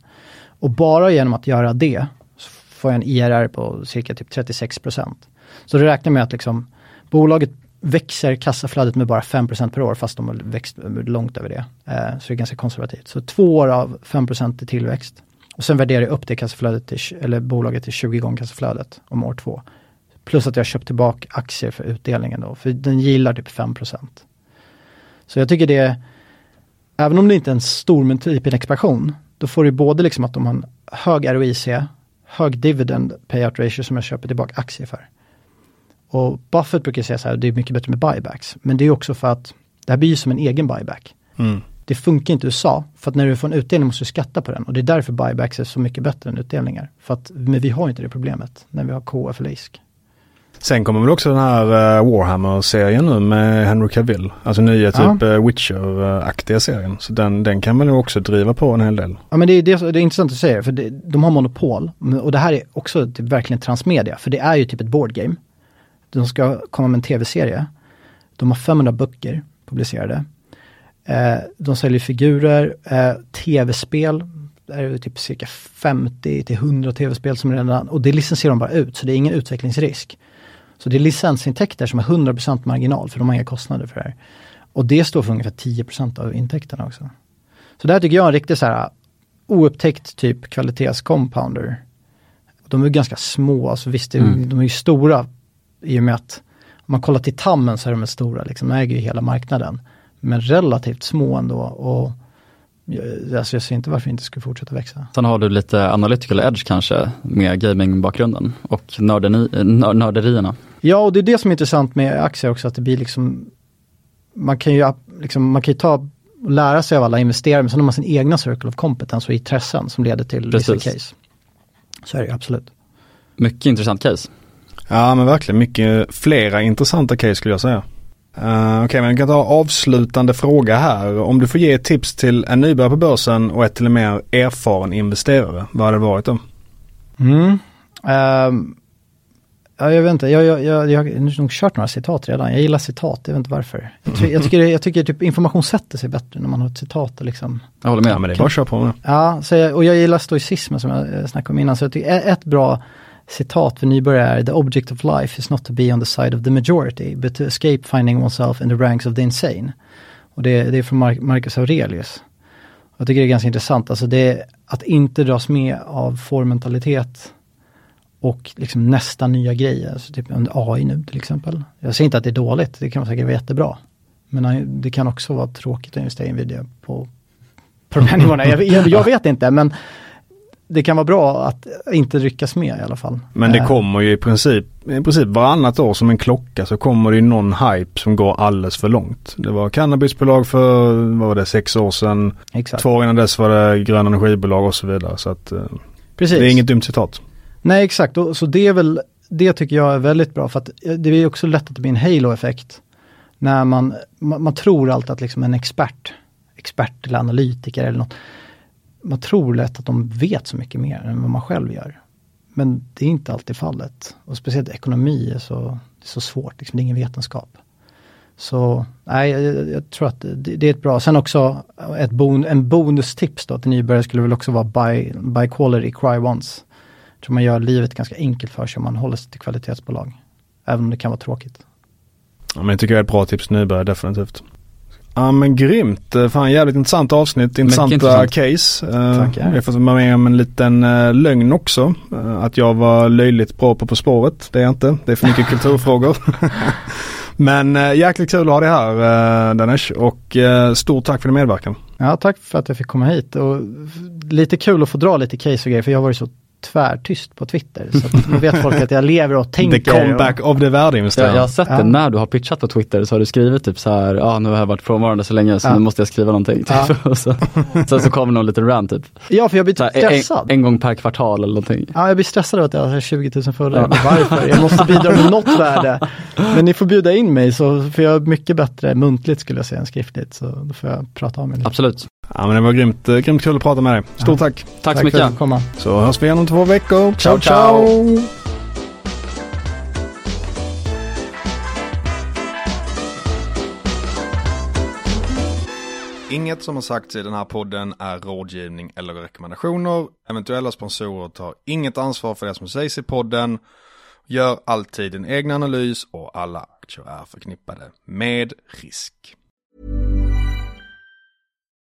Och bara genom att göra det så får jag en IRR på cirka typ 36 procent. Så du räknar med att liksom bolaget växer kassaflödet med bara 5 procent per år fast de har växt långt över det. Eh, så det är ganska konservativt. Så två år av 5 i tillväxt. Och sen värderar jag upp det kassaflödet till, eller bolaget till 20 gånger kassaflödet om år två. Plus att jag köpt tillbaka aktier för utdelningen då, för den gillar typ 5 procent. Så jag tycker det även om det inte är en stor multipelexpansion, då får du både liksom att de har en hög ROIC, hög dividend payout ratio som jag köper tillbaka aktier för. Och Buffett brukar säga så här, det är mycket bättre med buybacks. Men det är också för att det här blir som en egen buyback. Mm. Det funkar inte i USA, för att när du får en utdelning måste du skatta på den. Och det är därför buybacks är så mycket bättre än utdelningar. För att, men vi har inte det problemet när vi har KF eller ISK. Sen kommer väl också den här uh, Warhammer-serien nu med Henry Cavill. Alltså nya typ ja. uh, Witcher-aktiga serien. Så den, den kan man nog också driva på en hel del. Ja men det är, det, det är intressant att säga för det, de har monopol. Och det här är också typ verkligen transmedia. För det är ju typ ett boardgame. De ska komma med en tv-serie. De har 500 böcker publicerade. Eh, de säljer figurer, eh, tv-spel. Det är typ cirka 50 till 100 tv-spel som redan, och det licensierar de bara ut så det är ingen utvecklingsrisk. Så det är licensintäkter som är 100% marginal för de har inga kostnader för det här. Och det står för ungefär 10% av intäkterna också. Så det här tycker jag är en riktigt så här oupptäckt typ kvalitetscompounder. De är ganska små, alltså visst mm. de är ju stora i och med att om man kollar till Tammen så är de stora, liksom, de äger ju hela marknaden. Men relativt små ändå och Alltså jag ser inte varför det inte skulle fortsätta växa. Sen har du lite analytical edge kanske med gamingbakgrunden och nördeni, nörderierna. Ja, och det är det som är intressant med aktier också, att det blir liksom, man kan ju, liksom, man kan ju ta och lära sig av alla investerare, men sen har man sin egna circle of competence och intressen som leder till vissa case. Så är det absolut. Mycket intressant case. Ja men verkligen mycket flera intressanta case skulle jag säga. Uh, Okej, okay, men vi kan ta avslutande fråga här. Om du får ge ett tips till en nybörjare på börsen och ett till en mer erfaren investerare, vad hade det varit då? Mm. Um, ja, jag vet inte, jag, jag, jag, jag har nog kört några citat redan. Jag gillar citat, jag vet inte varför. Jag, ty jag tycker, jag tycker typ information sätter sig bättre när man har ett citat. Liksom. Jag håller med. Ja, men det är bara att köra på med. Ja, så jag, och jag gillar stoicismen som jag snackade om innan. Så jag tycker ett bra citat för nybörjare är The object of life is not to be on the side of the majority but to escape finding oneself in the ranks of the insane. Och det, det är från Mar Marcus Aurelius. Jag tycker det är ganska intressant, alltså det att inte dras med av formmentalitet och liksom nästa nya grejer, alltså typ en AI nu till exempel. Jag säger inte att det är dåligt, det kan säkert vara jättebra. Men det kan också vara tråkigt att investera i Nvidia på, på de här nivåerna. Jag, jag, jag vet inte, men det kan vara bra att inte ryckas med i alla fall. Men det eh. kommer ju i princip, i princip varannat år som en klocka så kommer det ju någon hype som går alldeles för långt. Det var cannabisbolag för, vad var det, sex år sedan. Exakt. Två år innan dess var det gröna energibolag och så vidare. Så att, eh, Precis. Det är inget dumt citat. Nej exakt, så det är väl, det tycker jag är väldigt bra för att det är också lätt att det blir en halo-effekt. När man, man, man tror alltid att liksom en expert, expert eller analytiker eller något man tror lätt att de vet så mycket mer än vad man själv gör. Men det är inte alltid fallet. Och speciellt ekonomi är så, det är så svårt, liksom, det är ingen vetenskap. Så nej, jag, jag tror att det, det, är ett bra, sen också ett bon, en bonustips då till nybörjare skulle väl också vara buy, buy quality, cry once. Jag tror man gör livet ganska enkelt för sig om man håller sig till kvalitetsbolag. Även om det kan vara tråkigt. Ja, men jag tycker det är ett bra tips till nybörjare definitivt. Ja men grymt. Eh, fan jävligt intressant avsnitt. Intressanta intressant. case. Uh, Tackar. Jag får vara med om en liten uh, lögn också. Att jag var löjligt bra på På spåret. Det är jag inte. Det är för mycket kulturfrågor. men jäkligt kul att ha dig här Danesh och stort tack för din medverkan. Ja tack för att jag fick komma hit och lite kul att få dra lite case och grejer för jag har varit så tvärtyst på Twitter. Så att nu vet folk att jag lever och tänker. The comeback och... of the värdeinvesterare. Jag, jag har sett ja. det när du har pitchat på Twitter så har du skrivit typ så här, ja ah, nu har jag varit frånvarande så länge så ja. nu måste jag skriva någonting. Typ. Ja. så, sen så kommer någon liten rant typ. Ja för jag blir här, stressad. En, en, gång per kvartal eller någonting. Ja jag blir stressad av att jag har 20 000 följare. Ja. Varför? Jag måste bidra med något värde. Men ni får bjuda in mig så, för jag är mycket bättre muntligt skulle jag säga än skriftligt. Så då får jag prata om lite. Absolut. Ja men det var grymt, eh, grymt kul att prata med dig. Stort tack. Tack, tack så mycket. För att komma. Så hörs vi igen om två veckor. Ciao ciao. ciao. Inget som har sagts i den här podden är rådgivning eller rekommendationer. Eventuella sponsorer tar inget ansvar för det som sägs i podden. Gör alltid din egen analys och alla aktier är förknippade med risk.